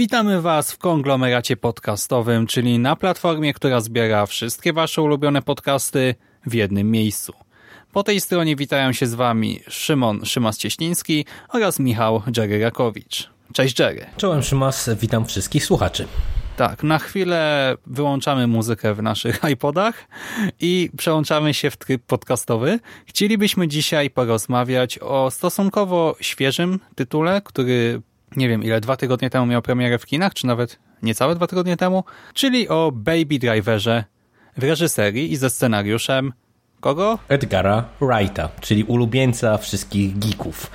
Witamy Was w konglomeracie podcastowym, czyli na platformie, która zbiera wszystkie Wasze ulubione podcasty w jednym miejscu. Po tej stronie witają się z Wami Szymon Szymas-Cieśliński oraz Michał Jerry Rakowicz. Cześć Jerry. Czołem Szymas, witam wszystkich słuchaczy. Tak, na chwilę wyłączamy muzykę w naszych iPodach i przełączamy się w tryb podcastowy. Chcielibyśmy dzisiaj porozmawiać o stosunkowo świeżym tytule, który nie wiem ile, dwa tygodnie temu miał premierę w kinach, czy nawet niecałe dwa tygodnie temu, czyli o Baby Driverze w reżyserii i ze scenariuszem kogo? Edgara Wrighta, czyli ulubieńca wszystkich geeków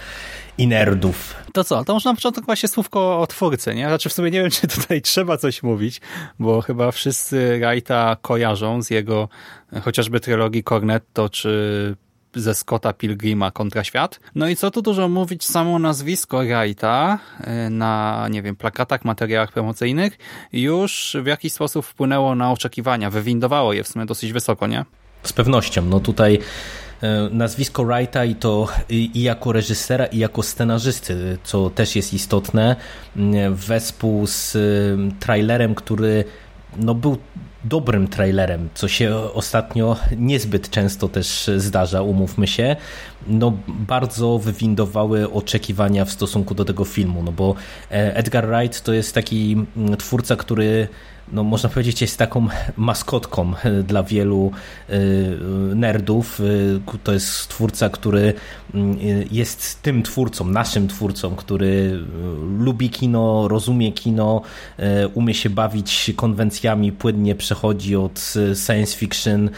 i nerdów. To co, to może na początek właśnie słówko o twórcy, nie? Znaczy w sumie nie wiem, czy tutaj trzeba coś mówić, bo chyba wszyscy Wrighta kojarzą z jego chociażby trylogii Cornetto, czy ze Scotta Pilgrima kontra świat. No i co tu dużo mówić, samo nazwisko Wrighta y, na, nie wiem, plakatach, materiałach promocyjnych już w jakiś sposób wpłynęło na oczekiwania, wywindowało je w sumie dosyć wysoko, nie? Z pewnością. No tutaj e, nazwisko Wrighta i to i jako reżysera i jako scenarzysty, co też jest istotne, wespół z trailerem, który no był dobrym trailerem, co się ostatnio niezbyt często też zdarza, umówmy się, no bardzo wywindowały oczekiwania w stosunku do tego filmu, no bo e, Edgar Wright to jest taki twórca, który no można powiedzieć, jest taką maskotką dla wielu e, nerdów. E, to jest twórca, który mm, jest tym twórcą, naszym twórcą, który lubi kino, rozumie kino, umie się bawić konwencjami, płynnie przechodzi od science fiction,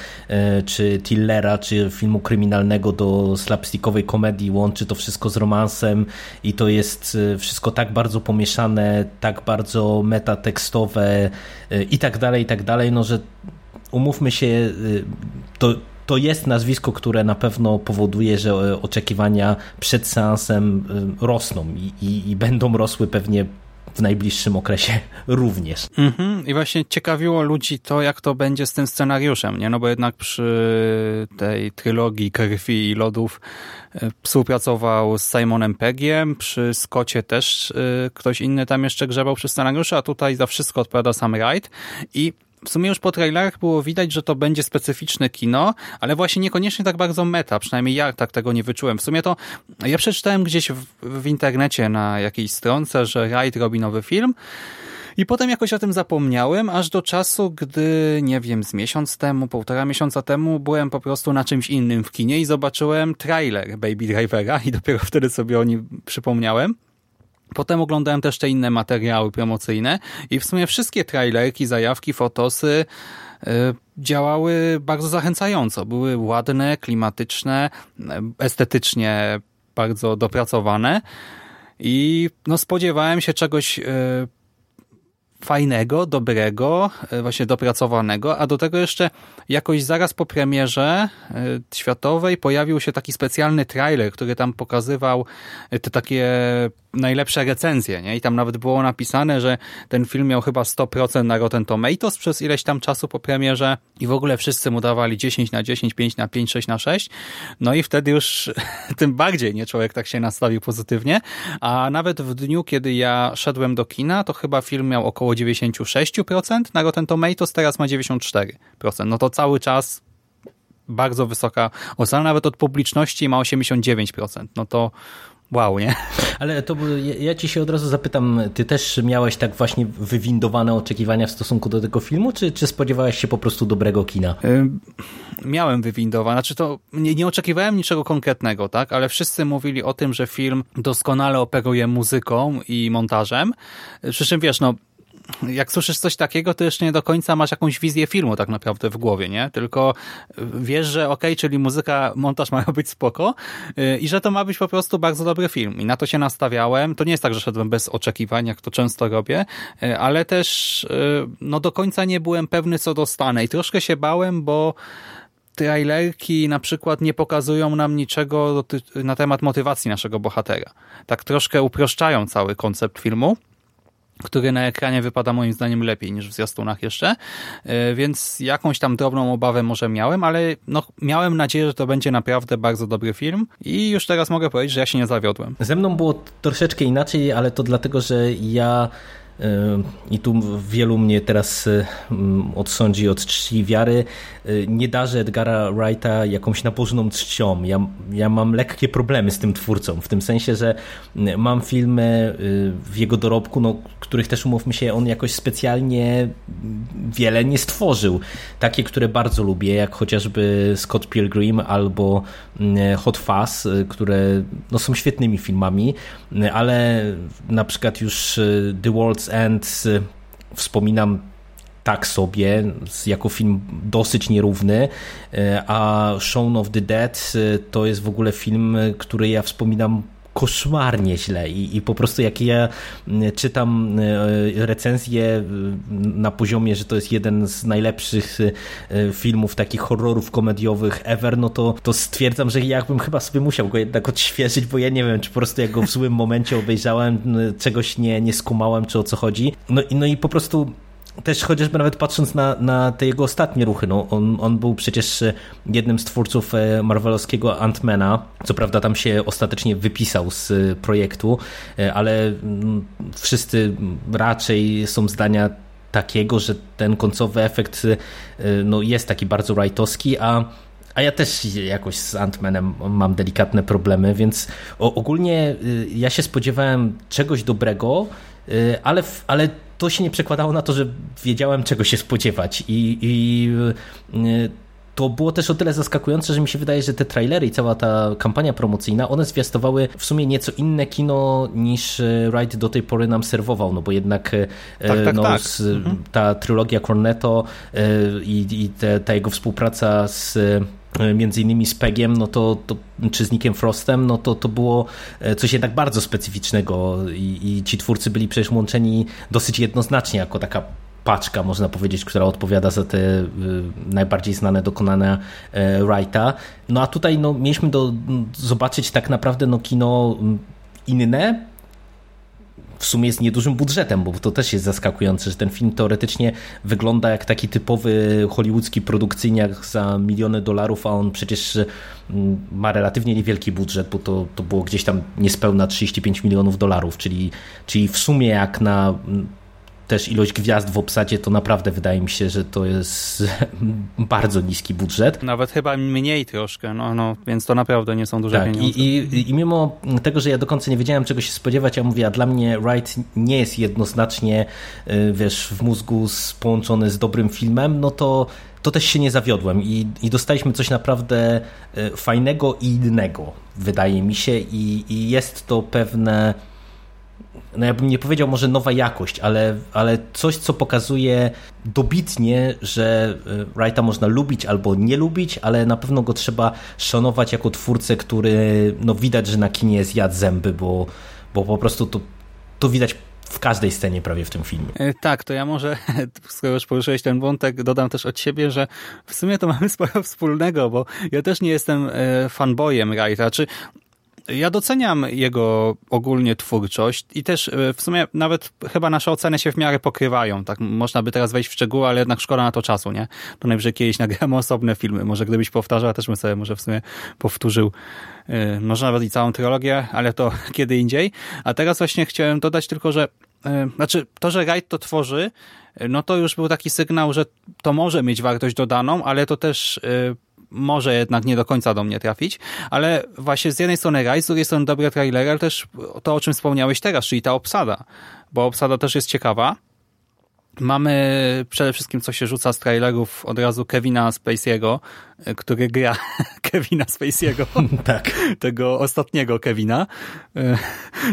czy thrillera, czy filmu kryminalnego do slapstickowej komedii, łączy to wszystko z romansem i to jest wszystko tak bardzo pomieszane, tak bardzo metatekstowe, i tak dalej, i tak dalej, no że umówmy się, y, to, to jest nazwisko, które na pewno powoduje, że e, oczekiwania przed seansem y, rosną i, i, i będą rosły pewnie w najbliższym okresie również. Mhm. I właśnie ciekawiło ludzi to, jak to będzie z tym scenariuszem, nie? No bo jednak przy tej trylogii Krwi i Lodów e, współpracował z Simonem Peggiem, przy Scottie też e, ktoś inny tam jeszcze grzebał przy scenariuszu, a tutaj za wszystko odpowiada sam Wright i w sumie już po trailerach było widać, że to będzie specyficzne kino, ale właśnie niekoniecznie tak bardzo meta, przynajmniej ja tak tego nie wyczułem. W sumie to ja przeczytałem gdzieś w, w internecie na jakiejś stronce, że Wright robi nowy film i potem jakoś o tym zapomniałem, aż do czasu, gdy, nie wiem, z miesiąc temu, półtora miesiąca temu byłem po prostu na czymś innym w kinie i zobaczyłem trailer Baby Drivera i dopiero wtedy sobie o nim przypomniałem. Potem oglądałem też te inne materiały promocyjne i w sumie wszystkie trailerki, zajawki, fotosy y, działały bardzo zachęcająco. Były ładne, klimatyczne, estetycznie bardzo dopracowane i no spodziewałem się czegoś y, fajnego, dobrego, właśnie dopracowanego, a do tego jeszcze jakoś zaraz po premierze światowej pojawił się taki specjalny trailer, który tam pokazywał te takie najlepsze recenzje, nie? I tam nawet było napisane, że ten film miał chyba 100% na Rotten Tomatoes przez ileś tam czasu po premierze i w ogóle wszyscy mu dawali 10 na 10, 5 na 5, 6 na 6. No i wtedy już tym bardziej, nie? Człowiek tak się nastawił pozytywnie. A nawet w dniu, kiedy ja szedłem do kina, to chyba film miał około 96% na Rotten Tomatoes, teraz ma 94%. No to cały czas bardzo wysoka ocena, nawet od publiczności ma 89%. No to wow, nie? Ale to ja ci się od razu zapytam, ty też miałeś tak właśnie wywindowane oczekiwania w stosunku do tego filmu, czy, czy spodziewałeś się po prostu dobrego kina? Miałem wywindowane, znaczy to nie, nie oczekiwałem niczego konkretnego, tak, ale wszyscy mówili o tym, że film doskonale operuje muzyką i montażem, przy czym wiesz, no jak słyszysz coś takiego, to jeszcze nie do końca masz jakąś wizję filmu tak naprawdę w głowie, nie? Tylko wiesz, że okej, okay, czyli muzyka, montaż mają być spoko y, i że to ma być po prostu bardzo dobry film. I na to się nastawiałem. To nie jest tak, że szedłem bez oczekiwań, jak to często robię, y, ale też no do końca nie byłem pewny, co dostanę i troszkę się bałem, bo trailerki na przykład nie pokazują nam niczego na temat motywacji naszego bohatera. Tak troszkę uproszczają cały koncept filmu który na ekranie wypada moim zdaniem lepiej niż w zwiastunach jeszcze, e, więc jakąś tam drobną obawę może miałem, ale no, miałem nadzieję, że to będzie naprawdę bardzo dobry film i już teraz mogę powiedzieć, że ja się nie zawiodłem. Ze mną było troszeczkę inaczej, ale to dlatego, że ja i tu wielu mnie teraz odsądzi od czci wiary. Nie darzę Edgara Wrighta jakąś nabożną czcią. Ja, ja mam lekkie problemy z tym twórcą, w tym sensie, że mam filmy w jego dorobku, no, których też umówmy się, on jakoś specjalnie wiele nie stworzył. Takie, które bardzo lubię, jak chociażby Scott Pilgrim albo Hot Fuzz, które no, są świetnymi filmami, ale na przykład już The World's End y, wspominam tak sobie, jako film dosyć nierówny, y, a Shaun of the Dead y, to jest w ogóle film, który ja wspominam koszmarnie źle I, i po prostu jak ja czytam recenzję na poziomie, że to jest jeden z najlepszych filmów takich horrorów komediowych ever, no to, to stwierdzam, że jakbym chyba sobie musiał go jednak odświeżyć, bo ja nie wiem, czy po prostu jak go w złym momencie obejrzałem, czegoś nie, nie skumałem, czy o co chodzi. No, no i po prostu też chociażby nawet patrząc na, na te jego ostatnie ruchy, no on, on był przecież jednym z twórców e, marvelowskiego Antmana, co prawda tam się ostatecznie wypisał z e, projektu, e, ale mm, wszyscy raczej są zdania takiego, że ten końcowy efekt no, jest taki bardzo wrightowski, a a ja też jakoś z Antmanem mam delikatne problemy, więc ogólnie ja się spodziewałem czegoś dobrego, ale, ale to się nie przekładało na to, że wiedziałem czego się spodziewać i, i y, to było też o tyle zaskakujące, że mi się wydaje, że te trailery i cała ta kampania promocyjna, one zwiastowały w sumie nieco inne kino niż Wright do tej pory nam serwował, no bo jednak y, tak, tak, no, tak. Z, mhm. ta trylogia Cornetto y, i, i te, ta jego współpraca z między innymi z Pegiem, no to, to, czy z Nickiem Frostem, no to, to było e, coś jednak bardzo specyficznego i, i ci twórcy byli przecież łączeni dosyć jednoznacznie jako taka paczka, można powiedzieć, która odpowiada za te y, najbardziej znane dokonania y, Wrighta. No a tutaj no, mieliśmy do, zobaczyć tak naprawdę no, kino inne, w sumie z niedużym budżetem, bo to też jest zaskakujące, że ten film teoretycznie wygląda jak taki typowy hollywoodzki produkcyjniak za miliony dolarów, a on przecież mm, ma relatywnie niewielki budżet, bo to, to było gdzieś tam niespełna 35 milionów dolarów, czyli, czyli w sumie jak na mm, też ilość gwiazd w obsadzie, to naprawdę wydaje mi się, że to jest bardzo niski budżet. Nawet chyba mniej troszkę, no, no więc to naprawdę nie są duże tak, pieniądze. I, i, I mimo tego, że ja do końca nie wiedziałem czego się spodziewać, ja mówię, a dla mnie Wright nie jest jednoznacznie, y, wiesz, w mózgu połączony z dobrym filmem, no to to też się nie zawiodłem i, i dostaliśmy coś naprawdę y, fajnego i innego, wydaje mi się, i, i jest to pewne no ja bym nie powiedział może nowa jakość, ale, ale coś, co pokazuje dobitnie, że e, Wrighta można lubić albo nie lubić, ale na pewno go trzeba szanować jako twórcę, który no widać, że na kinie zjadł zęby, bo, bo po prostu to, to widać w każdej scenie prawie w tym filmie. E, tak, to ja może, skoro już poruszyłeś ten wątek, dodam też od siebie, że w sumie to mamy sporo wspólnego, bo ja też nie jestem e, fanboyem Wrighta. Czy ja doceniam jego ogólnie twórczość i też e, w sumie nawet chyba nasze oceny się w miarę pokrywają. Tak można by teraz wejść w szczegóły, ale jednak szkoda na to czasu, nie? To najwyżej kiedyś nagramy osobne filmy. Może gdybyś powtarzał, też bym sobie może w sumie powtórzył yy, może nawet i całą trylogię, ale to kiedy indziej. A teraz właśnie chciałem dodać tylko, że yy, znaczy to, że Wright to tworzy, no to już był taki sygnał, że to może mieć wartość dodaną, ale to też może jednak nie do końca do mnie trafić, ale właśnie z jednej strony raj, z drugiej strony dobre trailery, ale też to, o czym wspomniałeś teraz, czyli ta obsada, bo obsada też jest ciekawa Mamy przede wszystkim, co się rzuca z trailerów, od razu Kevina Spacey'ego, który gra Kevina Spacey'ego. tak. Tego ostatniego Kevina.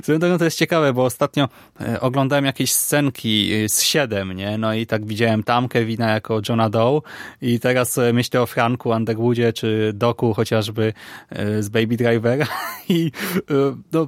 Swoją drogą to jest ciekawe, bo ostatnio e, oglądałem jakieś scenki z 7, nie? No i tak widziałem tam Kevina jako Johna Doe i teraz myślę o Franku Underwoodzie czy Doku chociażby e, z Baby Driver i e, no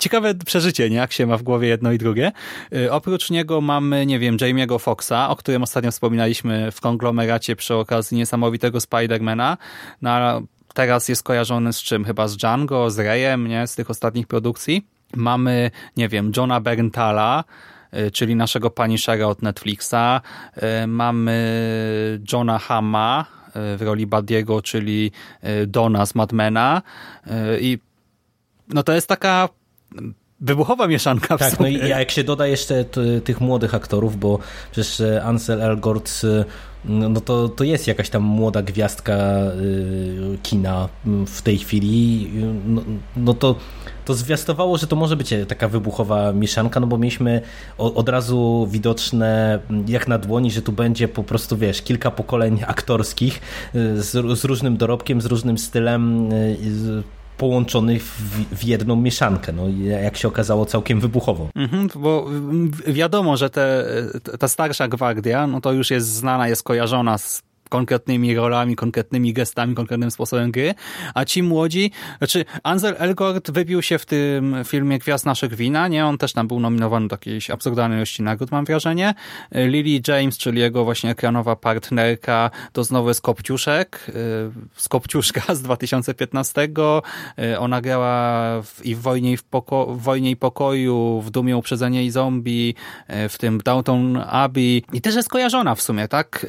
ciekawe przeżycie, nie? jak się ma w głowie jedno i drugie. Y, oprócz niego mamy, nie wiem, Jamie'ego Foxa, o którym ostatnio wspominaliśmy w konglomeracie przy okazji niesamowitego Spidermana. No, teraz jest kojarzony z czym? Chyba z Django, z Rayem, nie? Z tych ostatnich produkcji. Mamy, nie wiem, Johna Berntala, y, czyli naszego Punishera od Netflixa. Y, mamy Johna Hamma w roli Badiego, czyli Dona z Madmena. I no to jest taka wybuchowa mieszanka w Tak, sobie. no i jak się doda jeszcze tych młodych aktorów, bo przecież e, Ansel Elgort e, no, to, to jest jakaś tam młoda gwiazdka y, kina w tej chwili, no, no to to zwiastowało, że to może być taka wybuchowa mieszanka, no bo mieliśmy od razu widoczne jak na dłoni, że tu będzie po prostu, wiesz, kilka pokoleń aktorskich z, z różnym dorobkiem, z różnym stylem, połączonych w, w, jedną mieszankę. No, jak się okazało, całkiem wybuchową. Mhm, bo wiadomo, że te, ta starsza gwardia, no to już jest znana, jest kojarzona z konkretnymi rolami, konkretnymi gestami, konkretnym sposobem gry, a ci młodzi, znaczy Ansel Elgort wybił się w tym filmie Gwiazd Naszych Wina, nie? On też tam był nominowany do jakiejś absurdalnej ilości nagród, mam wrażenie. Lily James, czyli jego właśnie ekranowa partnerka, to znowu jest Kopciuszek, y, z Kopciuszka z 2015. Y, ona grała w, i w Wojnie i, w, poko w Wojnie i Pokoju, w Dumie Uprzedzenie i Zombie, y, w tym Downton Abbey i też jest kojarzona w sumie, tak?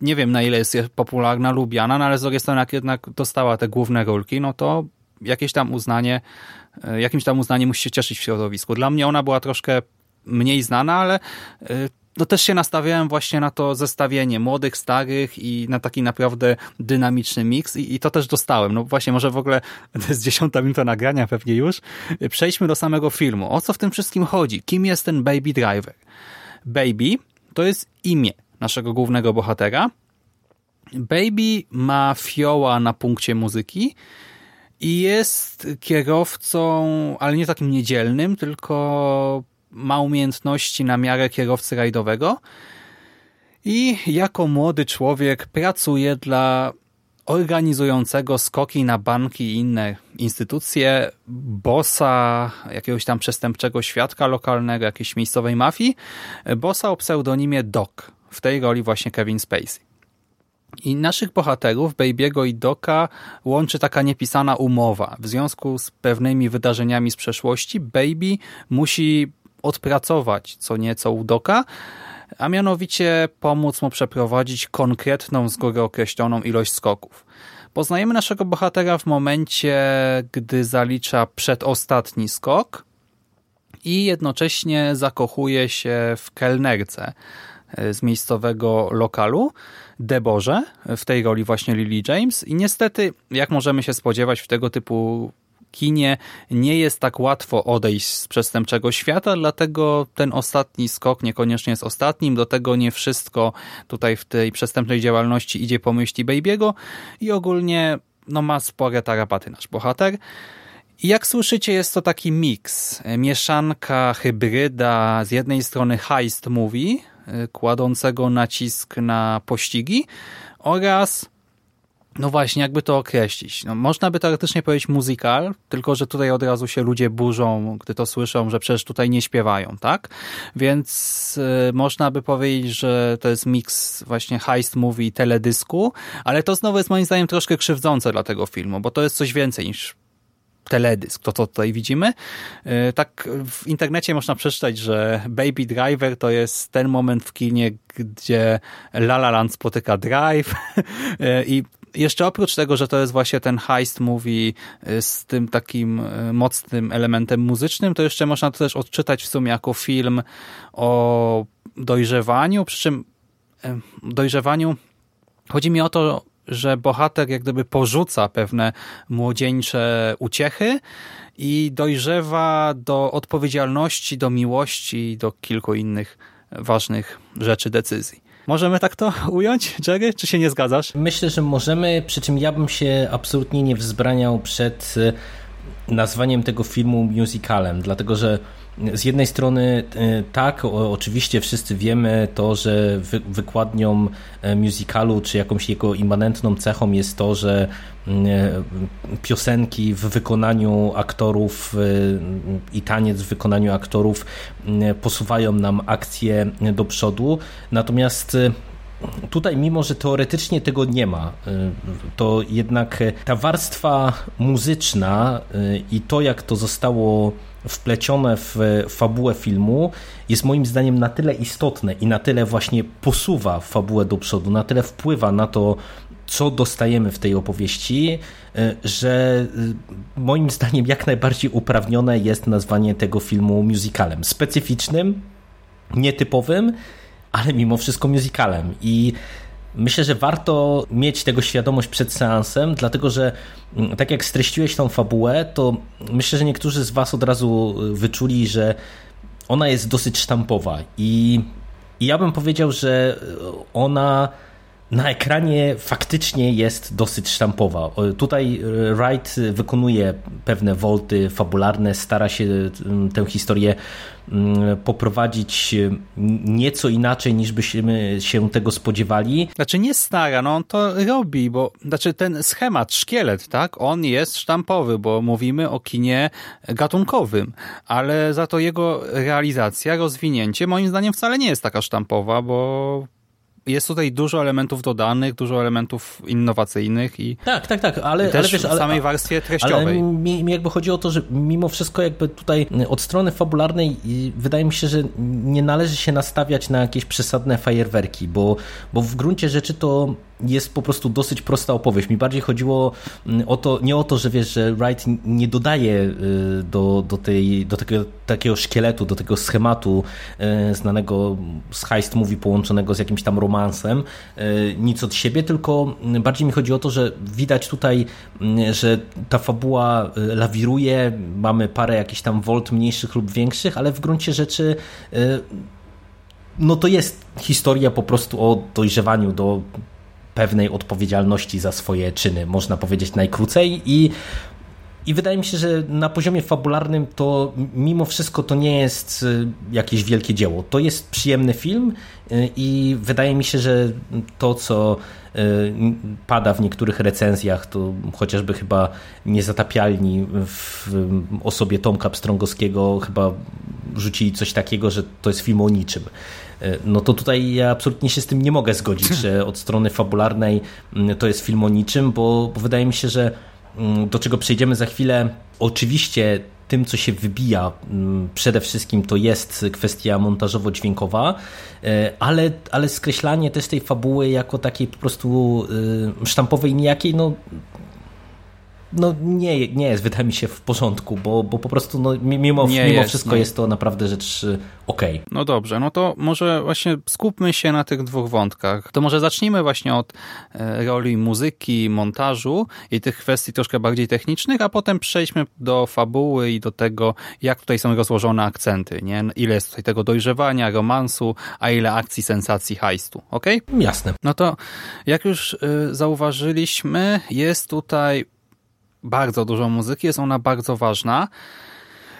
Nie wiem na ile jest popularna, lubiana, no ale z drugiej strony jak jednak dostała te główne rolki, no to jakieś tam uznanie, e, jakimś tam uznanie musi się cieszyć w środowisku. Dla mnie ona była troszkę mniej znana, ale e, no też się nastawiałem właśnie na to zestawienie młodych, starych i na taki naprawdę dynamiczny miks i, i to też dostałem. No właśnie, może w ogóle to jest dziesiąta minuta nagrania pewnie już. Przejdźmy do samego filmu. O co w tym wszystkim chodzi? Kim jest ten Baby Driver? Baby to jest imię naszego głównego bohatera, Baby ma fioła na punkcie muzyki i jest kierowcą, ale nie takim niedzielnym, tylko ma umiejętności na miarę kierowcy rajdowego. I jako młody człowiek pracuje dla organizującego skoki na banki i inne instytucje, bossa jakiegoś tam przestępczego świadka lokalnego, jakiejś miejscowej mafii, bossa o pseudonimie Doc, w tej roli właśnie Kevin Spacey. I naszych bohaterów, Baby'ego i Doka, łączy taka niepisana umowa. W związku z pewnymi wydarzeniami z przeszłości, Baby musi odpracować co nieco u Doka, a mianowicie pomóc mu przeprowadzić konkretną, z góry określoną ilość skoków. Poznajemy naszego bohatera w momencie, gdy zalicza przedostatni skok i jednocześnie zakochuje się w kelnerce z miejscowego lokalu, Deborze, w tej roli właśnie Lily James. I niestety, jak możemy się spodziewać w tego typu kinie, nie jest tak łatwo odejść z przestępczego świata, dlatego ten ostatni skok niekoniecznie jest ostatnim, do tego nie wszystko tutaj w tej przestępczej działalności idzie po myśli Baby'ego. I ogólnie no, ma spore tarapaty nasz bohater. I jak słyszycie, jest to taki miks, mieszanka, hybryda, z jednej strony heist movie, kładącego nacisk na pościgi oraz no właśnie, jakby to określić. No, można by teoretycznie powiedzieć musical, tylko że tutaj od razu się ludzie burzą, gdy to słyszą, że przecież tutaj nie śpiewają, tak? Więc y, można by powiedzieć, że to jest miks właśnie heist movie i teledysku, ale to znowu jest moim zdaniem troszkę krzywdzące dla tego filmu, bo to jest coś więcej niż teledysk, to co tutaj widzimy. E, tak w internecie można przeczytać, że Baby Driver to jest ten moment w kinie, gdzie La La Land spotyka Drive e, i jeszcze oprócz tego, że to jest właśnie ten heist movie e, z tym takim mocnym elementem muzycznym, to jeszcze można to też odczytać w sumie jako film o dojrzewaniu, przy czym dojrzewaniu chodzi mi o to, że bohater jak gdyby porzuca pewne młodzieńcze uciechy i dojrzewa do odpowiedzialności, do miłości do kilku innych ważnych rzeczy, decyzji. Możemy tak to ująć, Jerry? Czy się nie zgadzasz? Myślę, że możemy, przy czym ja bym się absolutnie nie wzbraniał przed nazwaniem tego filmu musicalem, dlatego że z jednej strony e, tak, oczywiście wszyscy wiemy to, że wykładnią e, musicalu, czy jakąś jego immanentną cechą jest to, że mm, e, piosenki w wykonaniu aktorów i taniec w wykonaniu aktorów mm, posuwają nam akcję do przodu. Natomiast Tutaj, mimo że teoretycznie tego nie ma, to jednak ta warstwa muzyczna i to, jak to zostało wplecione w fabułę filmu jest moim zdaniem na tyle istotne i na tyle właśnie posuwa fabułę do przodu, na tyle wpływa na to, co dostajemy w tej opowieści, e, że e, moim zdaniem jak najbardziej uprawnione jest nazwanie tego filmu musicalem. Specyficznym, nietypowym, ale mimo wszystko musicalem. I Myślę, że warto mieć tego świadomość przed seansem, dlatego że mm, tak jak streściłeś tą fabułę, to myślę, że niektórzy z Was od razu y, wyczuli, że ona jest dosyć sztampowa i, i ja bym powiedział, że ona na ekranie faktycznie jest dosyć sztampowa. Tutaj Wright wykonuje pewne wolty fabularne, stara się tę historię poprowadzić e, nieco inaczej niż byśmy się tego spodziewali. Znaczy nie stara, no on to robi, bo znaczy ten schemat, szkielet, tak, on jest sztampowy, bo mówimy o kinie gatunkowym, ale za to jego realizacja, rozwinięcie moim zdaniem wcale nie jest taka sztampowa, bo jest tutaj dużo elementów dodanych, dużo elementów innowacyjnych i tak, tak, tak, ale, też ale wiesz, w samej warstwie treściowej. Ale mi, mi jakby chodzi o to, że mimo wszystko jakby tutaj od strony fabularnej wydaje mi się, że nie należy się nastawiać na jakieś przesadne fajerwerki, bo, bo w gruncie rzeczy to jest po prostu dosyć prosta opowieść. Mi bardziej chodziło mm, o to, nie o to, że wiesz, że Wright nie dodaje y, do, do, tej, do takiego, takiego szkieletu, do tego schematu y, znanego z heist movie połączonego z jakimś tam romansem y, nic od siebie, tylko bardziej mi chodzi o to, że widać tutaj, że ta fabuła lawiruje, mamy parę jakichś tam volt mniejszych lub większych, ale w gruncie rzeczy no to jest historia po prostu o dojrzewaniu do pewnej odpowiedzialności za swoje czyny, można powiedzieć najkrócej i i wydaje mi się, że na poziomie fabularnym to mimo wszystko to nie jest y, jakieś wielkie dzieło. To jest przyjemny film y, i wydaje mi się, że to, co y, pada w niektórych recenzjach, to chociażby chyba niezatapialni w osobie Tomka Pstrągowskiego chyba rzucili coś takiego, że to jest film o niczym. No to tutaj ja absolutnie się z tym nie mogę zgodzić, że od strony fabularnej to jest film o niczym, bo, bo wydaje mi się, że do czego przejdziemy za chwilę, oczywiście tym, co się wybija mm, przede wszystkim to jest kwestia montażowo-dźwiękowa, e, ale, ale skreślanie też tej fabuły jako takiej po prostu y, sztampowej nijakiej, no no nie, nie jest, wydaje mi się, w porządku, bo, bo po prostu no, mimo, mimo jest, wszystko nie. jest to naprawdę rzecz y, okej. Okay. No dobrze, no to może właśnie skupmy się na tych dwóch wątkach. To może zacznijmy właśnie od e, roli muzyki, montażu i tych kwestii troszkę bardziej technicznych, a potem przejdźmy do fabuły i do tego, jak tutaj są rozłożone akcenty, nie? Ile jest tutaj tego dojrzewania, romansu, a ile akcji, sensacji, hajstu, ok? Jasne. No to jak już y, zauważyliśmy, jest tutaj bardzo dużo muzyki, jest ona bardzo ważna.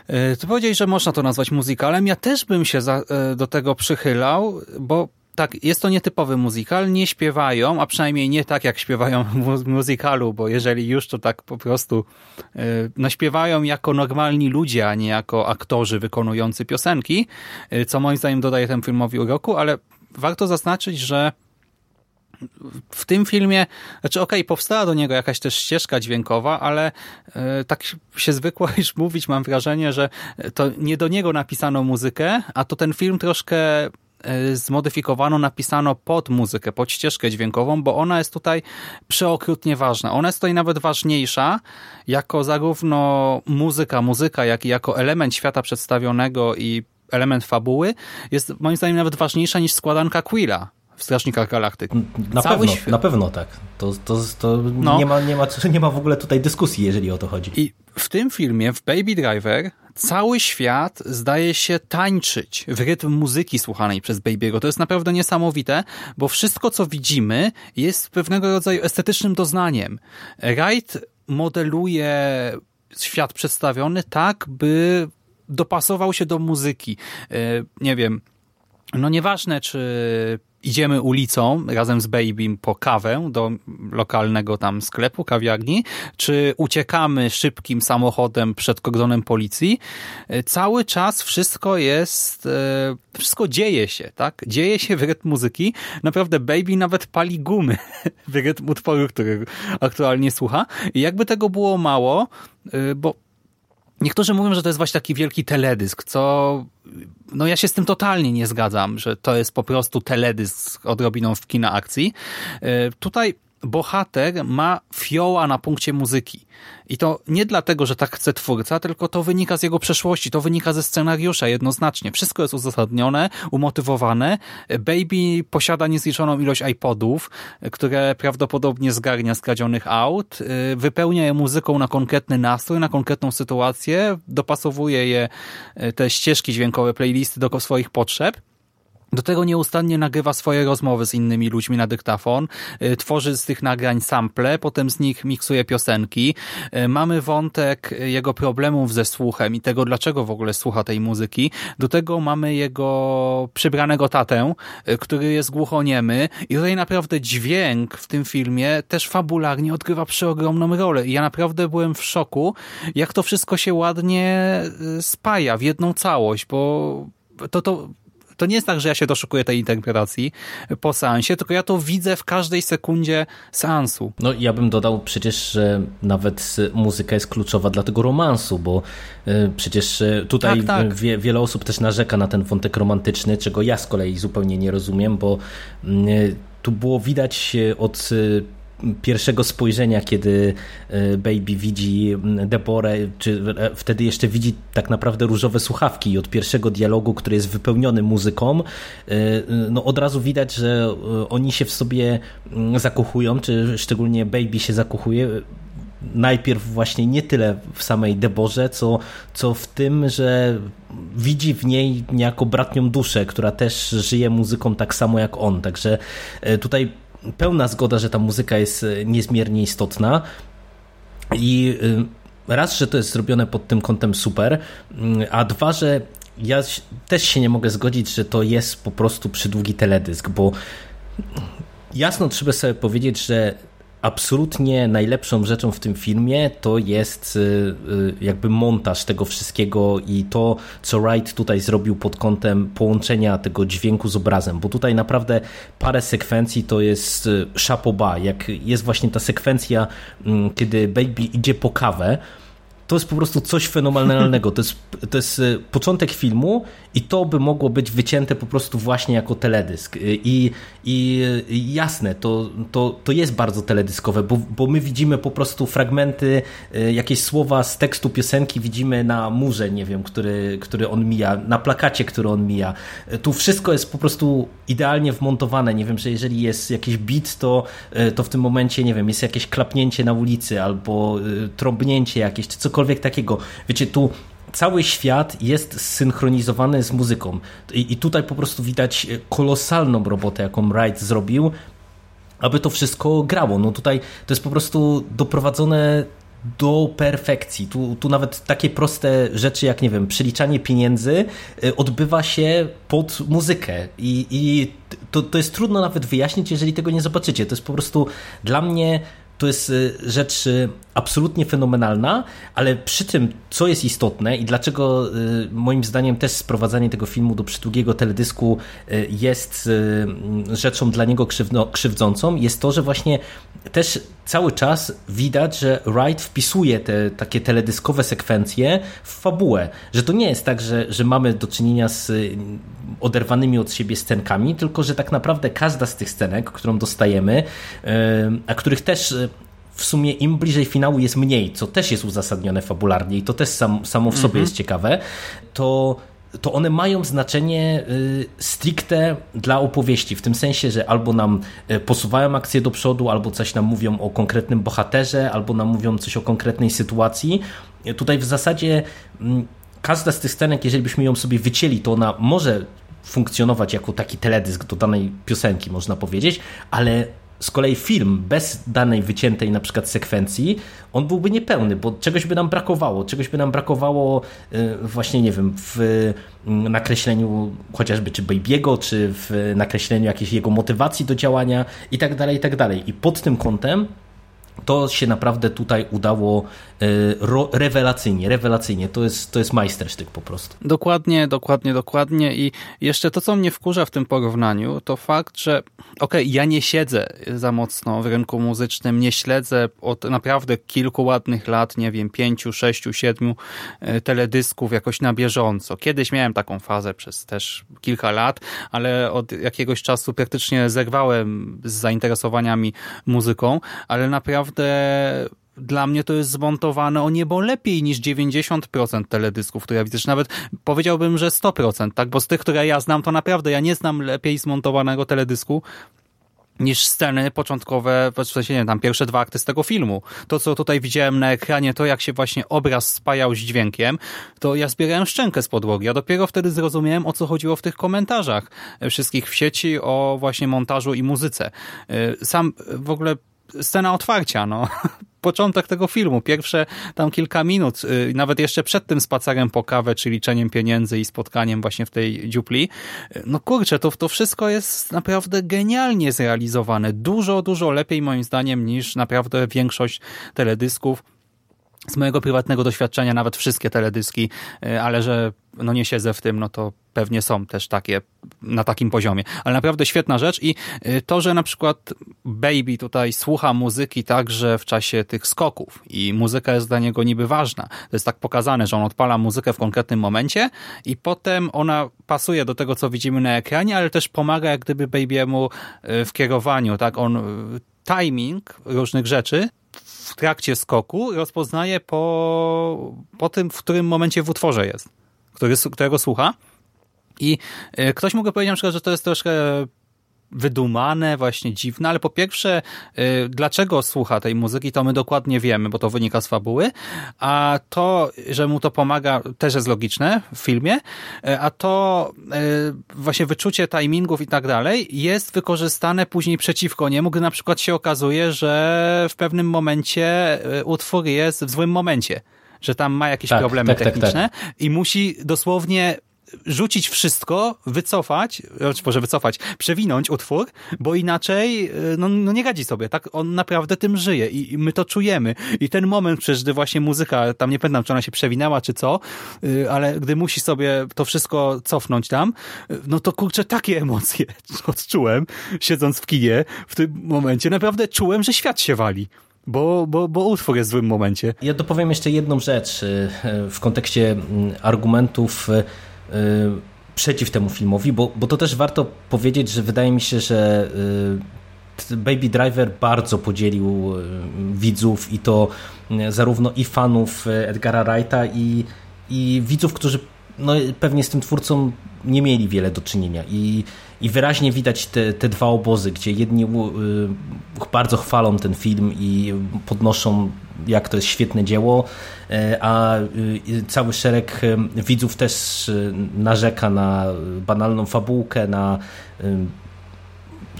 E, ty powiedziałeś, że można to nazwać muzykalem. Ja też bym się za, e, do tego przychylał, bo tak, jest to nietypowy muzykal, nie śpiewają, a przynajmniej nie tak, jak śpiewają w muzykalu, bo jeżeli już, to tak po prostu e, no, śpiewają jako normalni ludzie, a nie jako aktorzy wykonujący piosenki, co moim zdaniem dodaje temu filmowi uroku, ale warto zaznaczyć, że w tym filmie, znaczy okej, okay, powstała do niego jakaś też ścieżka dźwiękowa, ale e, tak się zwykło już mówić, mam wrażenie, że to nie do niego napisano muzykę, a to ten film troszkę e, zmodyfikowano, napisano pod muzykę, pod ścieżkę dźwiękową, bo ona jest tutaj przeokrutnie ważna. Ona jest tutaj nawet ważniejsza jako zarówno muzyka, muzyka, jak i jako element świata przedstawionego i element fabuły jest moim zdaniem nawet ważniejsza niż składanka Quilla w Strażnikach Galaktyki. Na, pewno, na pewno tak. To, to, to no. nie, ma, nie, ma, nie ma w ogóle tutaj dyskusji, jeżeli o to chodzi. I w tym filmie, w Baby Driver, cały świat zdaje się tańczyć w rytm muzyki słuchanej przez Baby'ego. To jest naprawdę niesamowite, bo wszystko, co widzimy, jest pewnego rodzaju estetycznym doznaniem. Wright modeluje świat przedstawiony tak, by dopasował się do muzyki. E, nie wiem, no nieważne, czy idziemy ulicą razem z Babym po kawę do lokalnego tam sklepu, kawiarni, czy uciekamy szybkim samochodem przed kordonem policji, e, cały czas wszystko jest, e, wszystko dzieje się, tak? Dzieje się w rytm muzyki. Naprawdę Baby nawet pali gumy w rytm utworu, który aktualnie słucha. I jakby tego było mało, bo Niektórzy mówią, że to jest właśnie taki wielki teledysk, co no ja się z tym totalnie nie zgadzam, że to jest po prostu teledysk odrobiną w kina akcji. E, tutaj bohater ma fioła na punkcie muzyki. I to nie dlatego, że tak chce twórca, tylko to wynika z jego przeszłości, to wynika ze scenariusza jednoznacznie. Wszystko jest uzasadnione, umotywowane. Baby posiada niezliczoną ilość iPodów, które prawdopodobnie zgarnia z kradzionych aut, wypełnia je muzyką na konkretny nastrój, na konkretną sytuację, dopasowuje je, te ścieżki dźwiękowe, playlisty do swoich potrzeb do tego nieustannie nagrywa swoje rozmowy z innymi ludźmi na dyktafon, y, tworzy z tych nagrań sample, potem z nich miksuje piosenki. Y, mamy wątek jego problemów ze słuchem i tego, dlaczego w ogóle słucha tej muzyki. Do tego mamy jego przybranego tatę, y, który jest głuchoniemy i tutaj naprawdę dźwięk w tym filmie też fabularnie odgrywa przeogromną rolę i ja naprawdę byłem w szoku, jak to wszystko się ładnie spaja w jedną całość, bo to, to to nie jest tak, że ja się doszukuję tej interpretacji po seansie, tylko ja to widzę w każdej sekundzie seansu. No ja bym dodał przecież, że nawet muzyka jest kluczowa dla tego romansu, bo y, przecież y, tutaj tak, tak. Wie, wiele osób też narzeka na ten wątek romantyczny, czego ja z kolei zupełnie nie rozumiem, bo y, tu było widać od pierwszego spojrzenia, kiedy e, Baby widzi Deborę, czy e, wtedy jeszcze widzi tak naprawdę różowe słuchawki i od pierwszego dialogu, który jest wypełniony muzyką, e, no od razu widać, że oni się w sobie zakochują, czy szczególnie Baby się zakochuje najpierw właśnie nie tyle w samej Deborze, co, co w tym, że widzi w niej niejako bratnią duszę, która też żyje muzyką tak samo jak on. Także tutaj pełna zgoda, że ta muzyka jest e, niezmiernie istotna. I e, raz, że to jest zrobione pod tym kątem super, mm, a dwa, że ja też się nie mogę zgodzić, że to jest po prostu przydługi teledysk, bo jasno trzeba sobie powiedzieć, że absolutnie najlepszą rzeczą w tym filmie to jest y, y, jakby montaż tego wszystkiego i to, co Wright tutaj zrobił pod kątem połączenia tego dźwięku z obrazem, bo tutaj naprawdę parę sekwencji to jest y, chapeau jak jest właśnie ta sekwencja, mm, kiedy Baby idzie po kawę, to jest po prostu coś fenomenalnego. To jest, to jest e, początek filmu i to by mogło być wycięte po prostu właśnie jako teledysk. E, I, i jasne, to, to, to jest bardzo teledyskowe, bo, bo my widzimy po prostu fragmenty, jakieś słowa z tekstu piosenki widzimy na murze, nie wiem, który, który on mija, na plakacie, który on mija. Tu wszystko jest po prostu idealnie wmontowane. Nie wiem, że jeżeli jest jakiś beat, to, to w tym momencie, nie wiem, jest jakieś klapnięcie na ulicy albo trąbnięcie jakieś, czy cokolwiek cokolwiek takiego. Wiecie, tu cały świat jest zsynchronizowany z muzyką. I, I, tutaj po prostu widać kolosalną robotę, jaką Wright zrobił, aby to wszystko grało. No tutaj to jest po prostu doprowadzone do perfekcji. Tu, tu nawet takie proste rzeczy jak, nie wiem, przeliczanie pieniędzy y, odbywa się pod muzykę i, i to, to jest trudno nawet wyjaśnić, jeżeli tego nie zobaczycie. To jest po prostu dla mnie to jest y, rzecz absolutnie fenomenalna, ale przy tym, co jest istotne i dlaczego y, moim zdaniem też sprowadzanie tego filmu do przydługiego teledysku jest rzeczą dla niego krzywdzącą, jest to, że właśnie też cały czas widać, że Wright wpisuje te takie teledyskowe sekwencje w fabułę, że to nie jest tak, że, że mamy do czynienia z oderwanymi od siebie scenkami, tylko że tak naprawdę każda z tych scenek, którą dostajemy, a których też w sumie im bliżej finału jest mniej, co też jest uzasadnione fabularnie i to też sam, samo w sobie mhm. jest ciekawe, to to one mają znaczenie y, stricte dla opowieści, w tym sensie, że albo nam y, posuwają akcję do przodu, albo coś nam mówią o konkretnym bohaterze, albo nam mówią coś o konkretnej sytuacji. Tutaj w zasadzie mm, każda z tych scenek, jeżeli byśmy ją sobie wycięli, to ona może funkcjonować jako taki teledysk do danej piosenki, można powiedzieć, ale z kolei film bez danej wyciętej na przykład sekwencji, on byłby niepełny, bo czegoś by nam brakowało, czegoś by nam brakowało y, właśnie, nie wiem, w mm, nakreśleniu chociażby czy Baby'ego, czy w nakreśleniu jakiejś jego motywacji do działania i tak dalej, i tak dalej. I pod tym kątem to się naprawdę tutaj udało e, rewelacyjnie, rewelacyjnie. To jest, to jest majstersztyk po prostu. Dokładnie, dokładnie, dokładnie i jeszcze to, co mnie wkurza w tym porównaniu, to fakt, że okej, okay, ja nie siedzę za mocno w rynku muzycznym, nie śledzę od naprawdę kilku ładnych lat, nie wiem, pięciu, sześciu, siedmiu e, teledysków jakoś na bieżąco. Kiedyś miałem taką fazę przez też kilka lat, ale od jakiegoś czasu praktycznie zerwałem z zainteresowaniami muzyką, ale naprawdę dla mnie to jest zmontowane o niebo lepiej niż 90% teledysków, które ja widzę. Nawet powiedziałbym, że 100%, tak? Bo z tych, które ja znam, to naprawdę ja nie znam lepiej zmontowanego teledysku niż sceny początkowe, w sensie nie tam pierwsze dwa akty z tego filmu. To, co tutaj widziałem na ekranie, to jak się właśnie obraz spajał z dźwiękiem, to ja zbierałem szczękę z podłogi. Ja dopiero wtedy zrozumiałem, o co chodziło w tych komentarzach wszystkich w sieci o właśnie montażu i muzyce. Sam w ogóle scena otwarcia, no. Początek tego filmu, pierwsze tam kilka minut, y, nawet jeszcze przed tym spacerem po kawę, czy liczeniem pieniędzy i spotkaniem właśnie w tej dziupli. Y, no kurczę, to, to wszystko jest naprawdę genialnie zrealizowane. Dużo, dużo lepiej moim zdaniem niż naprawdę większość teledysków z mojego prywatnego doświadczenia nawet wszystkie teledyski, y, ale że no nie siedzę w tym, no to pewnie są też takie na takim poziomie. Ale naprawdę świetna rzecz i y, to, że na przykład Baby tutaj słucha muzyki także w czasie tych skoków i muzyka jest dla niego niby ważna. To jest tak pokazane, że on odpala muzykę w konkretnym momencie i potem ona pasuje do tego, co widzimy na ekranie, ale też pomaga jak gdyby Baby'emu y, w kierowaniu, tak? On timing różnych rzeczy w trakcie skoku rozpoznaje po, po tym, w którym momencie w utworze jest, który, którego słucha. I e, ktoś mógłby powiedzieć na przykład, że to jest troszkę wydumane, właśnie dziwne, ale po pierwsze, y, dlaczego słucha tej muzyki, to my dokładnie wiemy, bo to wynika z fabuły, a to, że mu to pomaga, też jest logiczne w filmie, y, a to y, właśnie wyczucie timingów i tak dalej jest wykorzystane później przeciwko niemu, gdy na przykład się okazuje, że w pewnym momencie utwór jest w złym momencie że tam ma jakieś tak, problemy tak, techniczne tak, tak. i musi dosłownie rzucić wszystko, wycofać, znaczy może wycofać, przewinąć utwór, bo inaczej y, no, no nie radzi sobie, tak? On naprawdę tym żyje i, i my to czujemy. I ten moment przecież, gdy właśnie muzyka, tam nie pamiętam, czy ona się przewinęła, czy co, y, ale gdy musi sobie to wszystko cofnąć tam, y, no to kurczę, takie emocje odczułem, siedząc w kinie w tym momencie. Naprawdę czułem, że świat się wali bo, bo, bo utwór jest w złym momencie. Ja dopowiem jeszcze jedną rzecz w kontekście mm, argumentów Y, przeciw temu filmowi, bo, bo to też warto powiedzieć, że wydaje mi się, że y, Baby Driver bardzo podzielił y, widzów i to zarówno i fanów Edgara Wrighta i, i widzów, którzy no, pewnie z tym twórcą nie mieli wiele do czynienia. I, i wyraźnie widać te, te dwa obozy, gdzie jedni bardzo chwalą ten film i podnoszą jak to jest świetne dzieło, e, a y, cały szereg y, widzów też y, narzeka na banalną fabułkę, na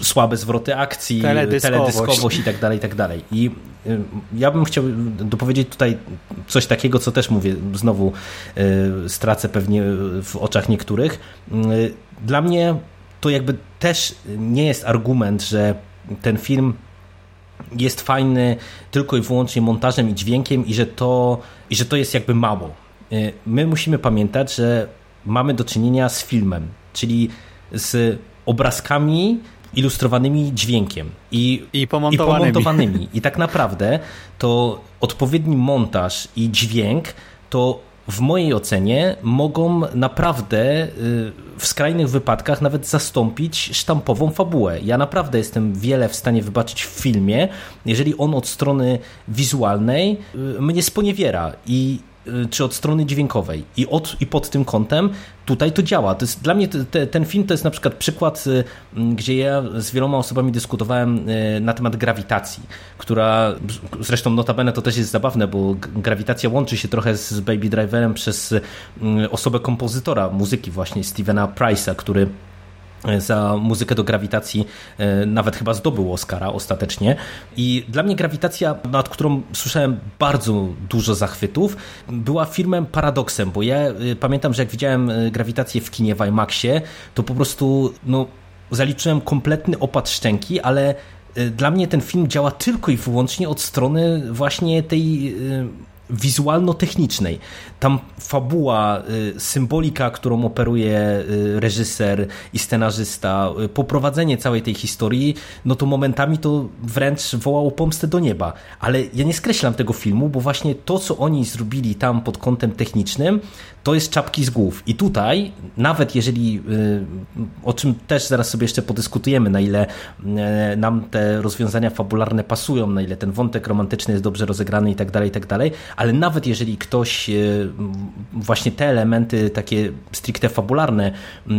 słabe zwroty akcji, teledyskowość, teledyskowość i tak dalej, i tak dalej. I ja bym chciał dopowiedzieć tutaj coś takiego, co też mówię, znowu stracę pewnie w oczach niektórych. Dla mnie to jakby też nie jest argument, że ten film jest fajny tylko i wyłącznie montażem i dźwiękiem i że to, i że to jest jakby mało. Y, my musimy pamiętać, że mamy do czynienia z filmem, czyli z obrazkami ilustrowanymi dźwiękiem i, I, pomontowanymi. i pomontowanymi. I tak naprawdę to odpowiedni montaż i dźwięk to w mojej ocenie mogą naprawdę y, w skrajnych wypadkach nawet zastąpić sztampową fabułę. Ja naprawdę jestem wiele w stanie wybaczyć w filmie, jeżeli on od strony wizualnej y, mnie sponiewiera i czy od strony dźwiękowej. I, od, i pod tym kątem tutaj to działa. To jest, dla mnie te, ten film to jest na przykład przykład, gdzie ja z wieloma osobami dyskutowałem na temat grawitacji, która zresztą notabene to też jest zabawne, bo grawitacja łączy się trochę z Baby Driverem przez osobę kompozytora muzyki właśnie Stevena Price'a, który za muzykę do grawitacji e, nawet chyba zdobył Oscara ostatecznie. I dla mnie grawitacja, nad którą słyszałem bardzo dużo zachwytów, była filmem paradoksem, bo ja e, pamiętam, że jak widziałem e, grawitację w kinie w IMAXie, to po prostu no, zaliczyłem kompletny opad szczęki, ale dla mnie ten film działa tylko i wyłącznie od strony właśnie tej wizualno-technicznej. Tam fabuła, y, symbolika, którą operuje y, reżyser i scenarzysta, y, poprowadzenie całej tej historii, no to momentami to wręcz wołało pomstę do nieba. Ale ja nie skreślam tego filmu, bo właśnie to, co oni zrobili tam pod kątem technicznym, to jest czapki z głów. I tutaj, nawet jeżeli, o czym też zaraz sobie jeszcze podyskutujemy, na ile nam te rozwiązania fabularne pasują, na ile ten wątek romantyczny jest dobrze rozegrany i tak dalej, i tak dalej, ale nawet jeżeli ktoś e, właśnie te elementy takie stricte fabularne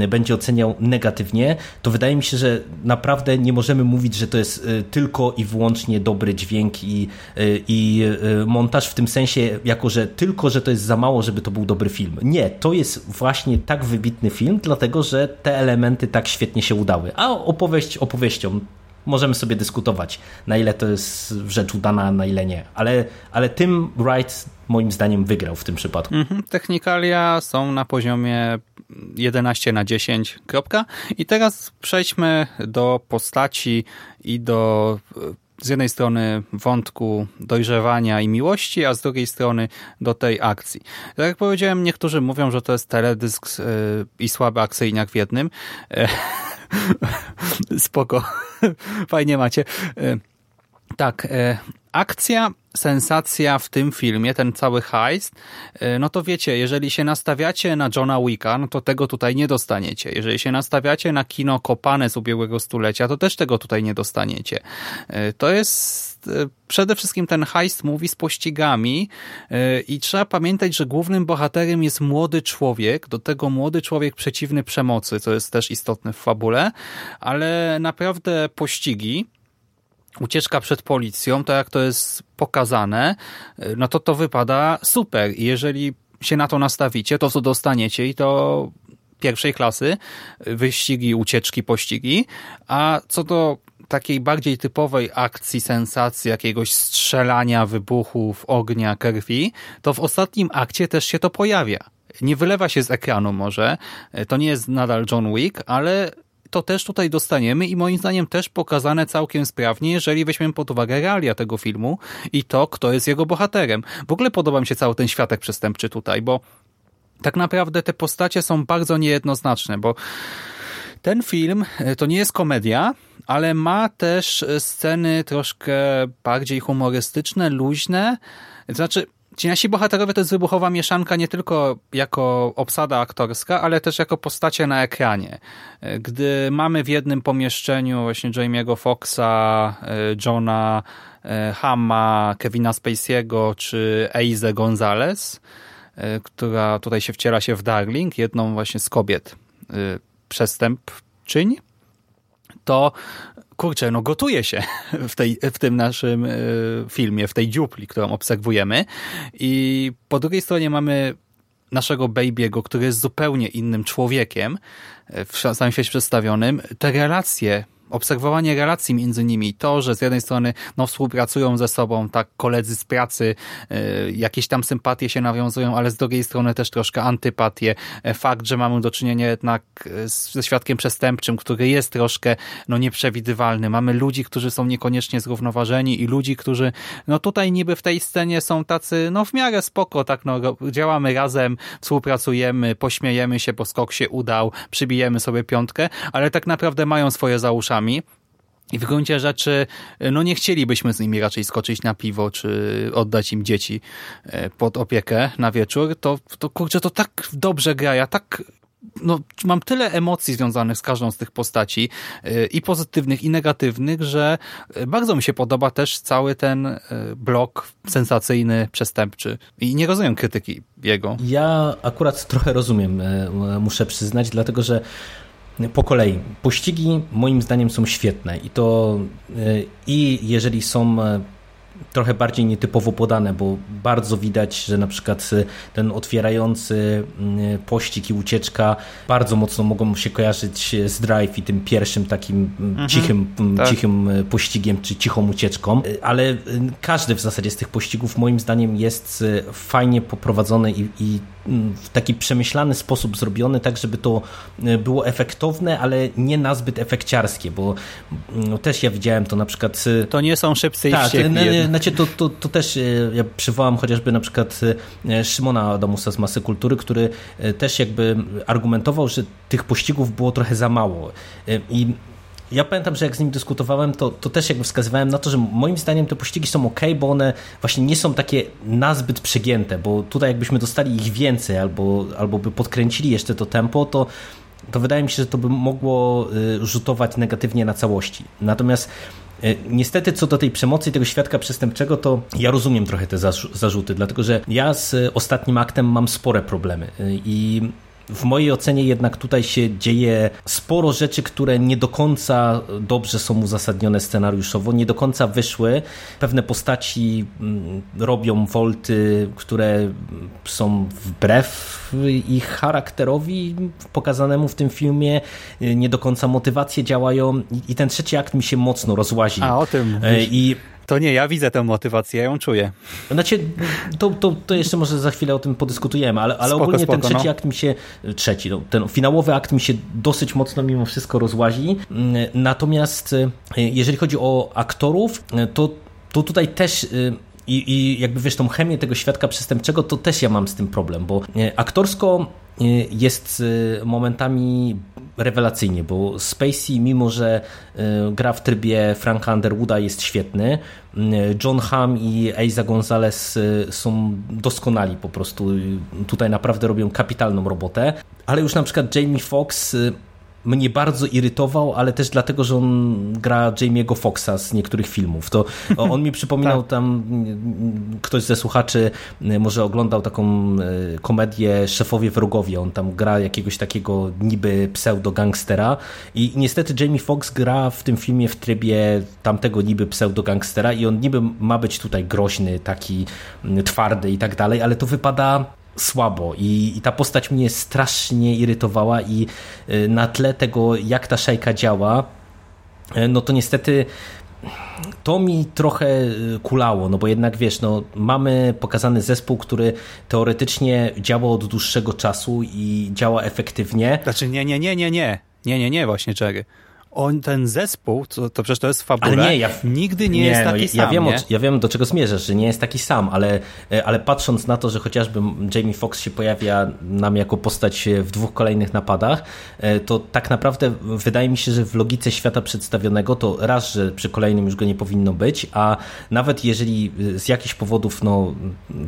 będzie oceniał negatywnie, to wydaje mi się, że naprawdę nie możemy mówić, że to jest e, tylko i wyłącznie dobry dźwięk i, e, i montaż w tym sensie, jako że tylko, że to jest za mało, żeby to był dobry film. Nie, to jest właśnie tak wybitny film, dlatego że te elementy tak świetnie się udały. A opowieść opowieścią możemy sobie dyskutować, na ile to jest rzecz udana, na ile nie. Ale, ale tym Wright moim zdaniem wygrał w tym przypadku. Mhm, technikalia są na poziomie 11 na 10. Kropka. I teraz przejdźmy do postaci i do z jednej strony wątku dojrzewania i miłości, a z drugiej strony do tej akcji. Tak jak powiedziałem, niektórzy mówią, że to jest teledysk y, i słaby akcyjniak w jednym. Spoko. Fajnie macie. E, tak, e, akcja, sensacja w tym filmie, ten cały heist, e, no to wiecie, jeżeli się nastawiacie na Johna Wicka, no to tego tutaj nie dostaniecie. Jeżeli się nastawiacie na kino kopane z ubiegłego stulecia, to też tego tutaj nie dostaniecie. To jest przede wszystkim ten heist mówi z pościgami i trzeba pamiętać, że głównym bohaterem jest młody człowiek, do tego młody człowiek przeciwny przemocy, co jest też istotne w fabule, ale naprawdę pościgi ucieczka przed policją, to jak to jest pokazane, no to to wypada super. Jeżeli się na to nastawicie, to co dostaniecie i to pierwszej klasy, wyścigi, ucieczki, pościgi. A co do takiej bardziej typowej akcji, sensacji, jakiegoś strzelania, wybuchów, ognia, krwi, to w ostatnim akcie też się to pojawia. Nie wylewa się z ekranu może, to nie jest nadal John Wick, ale to też tutaj dostaniemy i moim zdaniem też pokazane całkiem sprawnie, jeżeli weźmiemy pod uwagę realia tego filmu i to, kto jest jego bohaterem. W ogóle podoba mi się cały ten światek przestępczy tutaj, bo tak naprawdę te postacie są bardzo niejednoznaczne, bo ten film e, to nie jest komedia, ale ma też sceny troszkę bardziej humorystyczne, luźne. Znaczy, Ci nasi bohaterowie to jest wybuchowa mieszanka nie tylko jako obsada aktorska, ale też jako postacie na ekranie. Gdy mamy w jednym pomieszczeniu właśnie Jamie'ego Foxa, Johna e, Hamma, Kevina Spacey'ego czy Eize Gonzalez, e, która tutaj się wciela się w Darling, jedną właśnie z kobiet e, przestępczyń, to kurczę, no gotuje się w, tej, w tym naszym e, filmie, w tej dziupli, którą obserwujemy. I po drugiej stronie mamy naszego Baby'ego, który jest zupełnie innym człowiekiem e, w samym świecie przedstawionym. Te relacje obserwowanie relacji między nimi, to, że z jednej strony no, współpracują ze sobą, tak, koledzy z pracy, y, jakieś tam sympatie się nawiązują, ale z drugiej strony też troszkę antypatie. E, fakt, że mamy do czynienia jednak e, ze świadkiem przestępczym, który jest troszkę no, nieprzewidywalny. Mamy ludzi, którzy są niekoniecznie zrównoważeni i ludzi, którzy no tutaj niby w tej scenie są tacy no w miarę spoko, tak, no działamy razem, współpracujemy, pośmiejemy się, bo skok się udał, przybijemy sobie piątkę, ale tak naprawdę mają swoje i w gruncie rzeczy, no nie chcielibyśmy z nimi raczej skoczyć na piwo, czy oddać im dzieci e, pod opiekę na wieczór, to, to kurczę, to tak dobrze gra. Ja tak no, mam tyle emocji związanych z każdą z tych postaci, y, i pozytywnych, i negatywnych, że y, bardzo mi się podoba też cały ten blok sensacyjny, przestępczy. I nie rozumiem krytyki jego. Ja akurat trochę rozumiem, muszę przyznać, dlatego że po kolei. Pościgi moim zdaniem są świetne i to i jeżeli są trochę bardziej nietypowo podane, bo bardzo widać, że na przykład y, ten otwierający pościg i ucieczka bardzo mocno mogą się kojarzyć z Drive i tym pierwszym takim mhm, cichym, tak. cichym pościgiem czy cichą ucieczką, ale każdy w zasadzie z tych pościgów moim zdaniem jest fajnie poprowadzony i, i w taki przemyślany sposób zrobiony, tak żeby to było efektowne, ale nie nazbyt efekciarskie, bo no, też ja widziałem to na przykład... To nie są szybcy tak, i znaczy to, to, to też e, ja przywołam chociażby na przykład e, Szymona Adamusa z Masy Kultury, który e, też jakby argumentował, że tych pościgów było trochę za mało. I ja pamiętam, że jak z nim dyskutowałem, to, to też jakby wskazywałem na to, że moim zdaniem te pościgi są ok, bo one właśnie nie są takie nazbyt przegięte, bo tutaj jakbyśmy dostali ich więcej albo, albo by podkręcili jeszcze to tempo, to to wydaje mi się, że to by mogło rzutować negatywnie na całości. Natomiast E, niestety co do tej przemocy i tego świadka przestępczego, to ja rozumiem trochę te zarzuty, dlatego że ja z ostatnim aktem mam spore problemy e, i w mojej ocenie jednak tutaj się dzieje sporo rzeczy, które nie do końca dobrze są uzasadnione scenariuszowo, nie do końca wyszły. Pewne postaci mm, robią wolty, które są wbrew ich charakterowi pokazanemu w tym filmie, nie do końca motywacje działają i ten trzeci akt mi się mocno rozłazi. A o tym. E, I to nie, ja widzę tę motywację, ja ją czuję. Znaczy, to, to, to jeszcze może za chwilę o tym podyskutujemy, ale, ale spoko, ogólnie spoko, ten trzeci no. akt mi się, trzeci, no, ten finałowy akt mi się dosyć mocno mimo wszystko rozłazi. Natomiast e, jeżeli chodzi o aktorów, to, to tutaj też e, i, i jakby wiesz, tą chemię tego świadka przestępczego, to też ja mam z tym problem, bo aktorsko jest momentami rewelacyjnie, bo Spacey, mimo że gra w trybie Franka Underwooda, jest świetny. John Hamm i Eiza Gonzalez są doskonali po prostu. Tutaj naprawdę robią kapitalną robotę. Ale już na przykład Jamie Foxx mnie bardzo irytował, ale też dlatego, że on gra Jamie'ego Foxa z niektórych filmów. To on mi przypominał tak. tam, ktoś ze słuchaczy może oglądał taką komedię Szefowie Wrogowie. On tam gra jakiegoś takiego niby pseudo-gangstera i niestety Jamie Foxx gra w tym filmie w trybie tamtego niby pseudo-gangstera i on niby ma być tutaj groźny, taki twardy i tak dalej, ale to wypada słabo i, i ta postać mnie strasznie irytowała i y, na tle tego, jak ta szajka działa, y, no to niestety to mi trochę y, kulało, no bo jednak wiesz, no, mamy pokazany zespół, który teoretycznie działa od dłuższego czasu i działa efektywnie. Znaczy nie, nie, nie, nie, nie, nie, nie, nie właśnie Jerry on, ten zespół, to, to przecież to jest fabule, ale nie, ja, nigdy nie, nie jest no, taki ja, sam. Ja wiem, nie? ja wiem, do czego zmierzasz, że nie jest taki sam, ale, e, ale patrząc na to, że chociażby Jamie Foxx się pojawia nam jako postać w dwóch kolejnych napadach, e, to tak naprawdę wydaje mi się, że w logice świata przedstawionego to raz, że przy kolejnym już go nie powinno być, a nawet jeżeli z jakichś powodów no,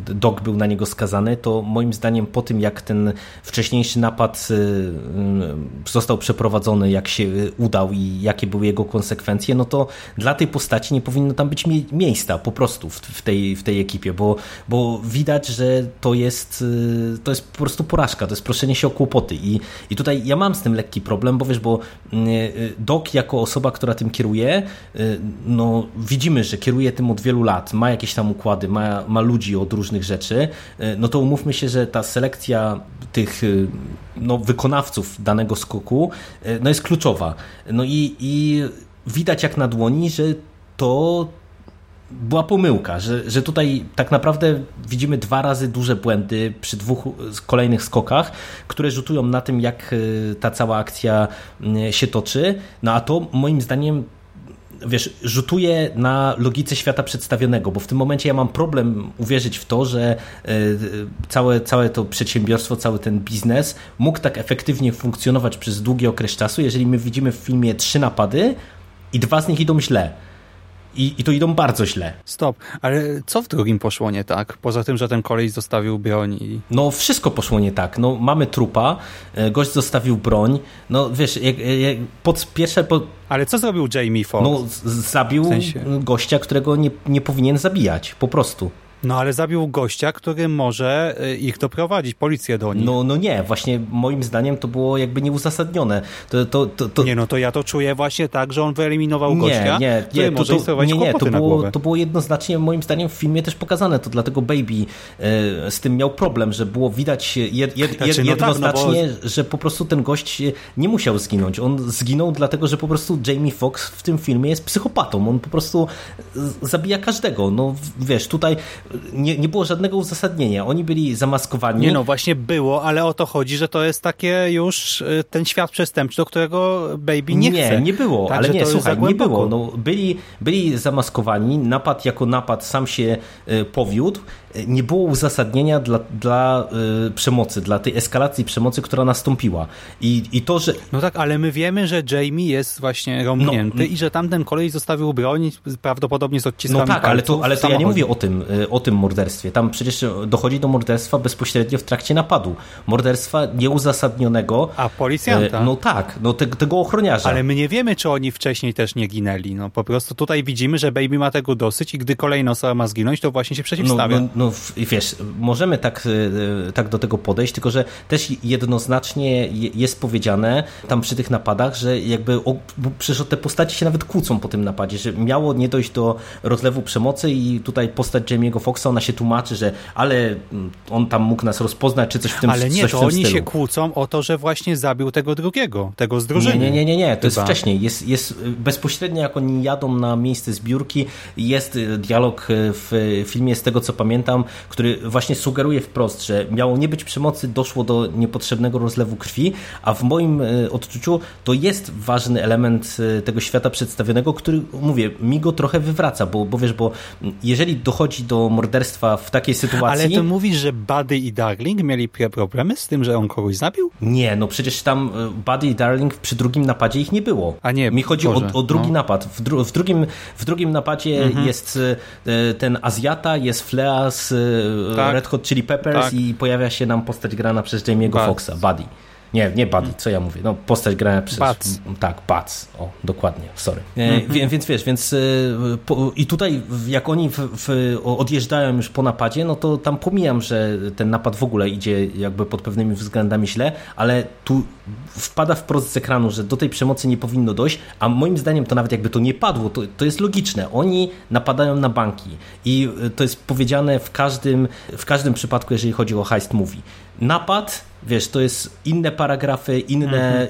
Dog był na niego skazany, to moim zdaniem po tym, jak ten wcześniejszy napad e, został przeprowadzony, jak się udał i jakie były jego konsekwencje, no to dla tej postaci nie powinno tam być mie miejsca po prostu w, w, tej, w tej ekipie, bo, bo widać, że to jest, y, to jest po prostu porażka, to jest proszenie się o kłopoty. I, i tutaj ja mam z tym lekki problem, bo wiesz, bo y, y, Doc jako osoba, która tym kieruje, no widzimy, że kieruje tym od wielu lat, ma jakieś tam układy, ma, ma ludzi od różnych rzeczy, no to umówmy się, że ta selekcja tych no, wykonawców danego skoku no jest kluczowa. No i, i widać jak na dłoni, że to była pomyłka, że, że tutaj tak naprawdę widzimy dwa razy duże błędy przy dwóch kolejnych skokach, które rzutują na tym, jak e, ta cała akcja się toczy. No a to moim zdaniem wiesz, rzutuje na logice świata przedstawionego, bo w tym momencie ja mam problem uwierzyć w to, że e, całe, całe to przedsiębiorstwo, cały ten biznes mógł tak efektywnie funkcjonować przez długi okres czasu, jeżeli my widzimy w filmie trzy napady i dwa z nich idą źle. I, I to idą bardzo źle. Stop, ale co w drugim poszło nie tak? Poza tym, że ten kolej zostawił broń i... No wszystko poszło nie tak. No mamy trupa, e, gość zostawił broń, no wiesz, jak, jak pod pierwsze... Pod... Ale co zrobił Jamie Foxx? No zabił w sensie... gościa, którego nie, nie powinien zabijać, po prostu. No ale zabił gościa, który może y, ich doprowadzić, policję do nich. No, no nie, właśnie moim zdaniem to było jakby nieuzasadnione. To, to, to, to... Nie, no to ja to czuję właśnie tak, że on wyeliminował nie, gościa, nie, nie, to, może to, nie, nie, to było, to było jednoznacznie moim zdaniem w filmie też pokazane, to dlatego Baby e, z tym miał problem, że było widać jed, jed, znaczy, no jednoznacznie, tak, no bo... że po prostu ten gość nie musiał zginąć. On zginął dlatego, że po prostu Jamie Foxx w tym filmie jest psychopatą. On po prostu zabija każdego. No wiesz, tutaj nie, nie było żadnego uzasadnienia. Oni byli zamaskowani. Nie no, właśnie było, ale o to chodzi, że to jest takie już y, ten świat przestępczy, do którego Baby nie, nie chce. Nie, nie było, tak, ale nie, słuchaj, nie było. No, byli, byli zamaskowani, napad jako napad sam się y, powiódł, nie było uzasadnienia dla, dla y, przemocy, dla tej eskalacji przemocy, która nastąpiła. I, I to, że... No tak, ale my wiemy, że Jamie jest właśnie rąbnięty no, i że tamten kolej zostawił broń prawdopodobnie z odciskami No tak, ale to, ale to ja nie mówię o tym, y, o tym morderstwie. Tam przecież dochodzi do morderstwa bezpośrednio w trakcie napadu. Morderstwa nieuzasadnionego. A policjanta? Y, no tak, no te, tego ochroniarza. Ale my nie wiemy, czy oni wcześniej też nie ginęli. No po prostu tutaj widzimy, że Baby ma tego dosyć i gdy kolejna osoba ma zginąć, to właśnie się przeciwstawia. No, no, no wiesz, możemy tak, e, tak do tego podejść, tylko że też jednoznacznie jest powiedziane tam przy tych napadach, że jakby o, przecież te postaci się nawet kłócą po tym napadzie, że miało nie dojść do rozlewu przemocy i tutaj postać Jamie'ego Foxa, ona się tłumaczy, że ale mm, on tam mógł nas rozpoznać, czy coś w tym Ale nie, to oni się kłócą o to, że właśnie zabił tego drugiego, tego z drużyny. Nie, nie, nie, nie, to jest wcześniej. Jest, jest bezpośrednio jak oni jadą na miejsce zbiórki, jest e, dialog e, w filmie, z tego co pamiętam, który właśnie sugeruje wprost, że miało nie być przemocy, doszło do niepotrzebnego rozlewu krwi, a w moim odczuciu to jest ważny element tego świata przedstawionego, który, mówię, mi go trochę wywraca, bo, bo wiesz, bo jeżeli dochodzi do morderstwa w takiej sytuacji... Ale to mówisz, że Buddy i Darling mieli problemy z tym, że on kogoś zabił? Nie, no przecież tam e, Buddy i Darling przy drugim napadzie ich nie było. A nie, Mi chodzi o, o, drugi no. napad. W, dru w, drugim, w drugim napadzie mhm. jest ten Azjata, jest Flea z tak. Red Hot Chili Peppers tak. i pojawia się nam postać grana przez Jamie'ego Foxa, Buddy. Nie, nie Buddy, co ja mówię? No, postać grana przez... Bats. Tak, Bats. O, dokładnie, sorry. Mm -hmm. Więc wiesz, więc e, po, i tutaj jak oni w, w, odjeżdżają już po napadzie, no to tam pomijam, że ten napad w ogóle idzie jakby pod pewnymi względami źle, ale tu wpada wprost z ekranu, że do tej przemocy nie powinno dojść, a moim zdaniem to nawet jakby to nie padło, to, to jest logiczne. Oni napadają na banki i e, to jest powiedziane w każdym, w każdym przypadku, jeżeli chodzi o heist movie. Napad Wiesz, to jest inne paragrafy, inne, mhm.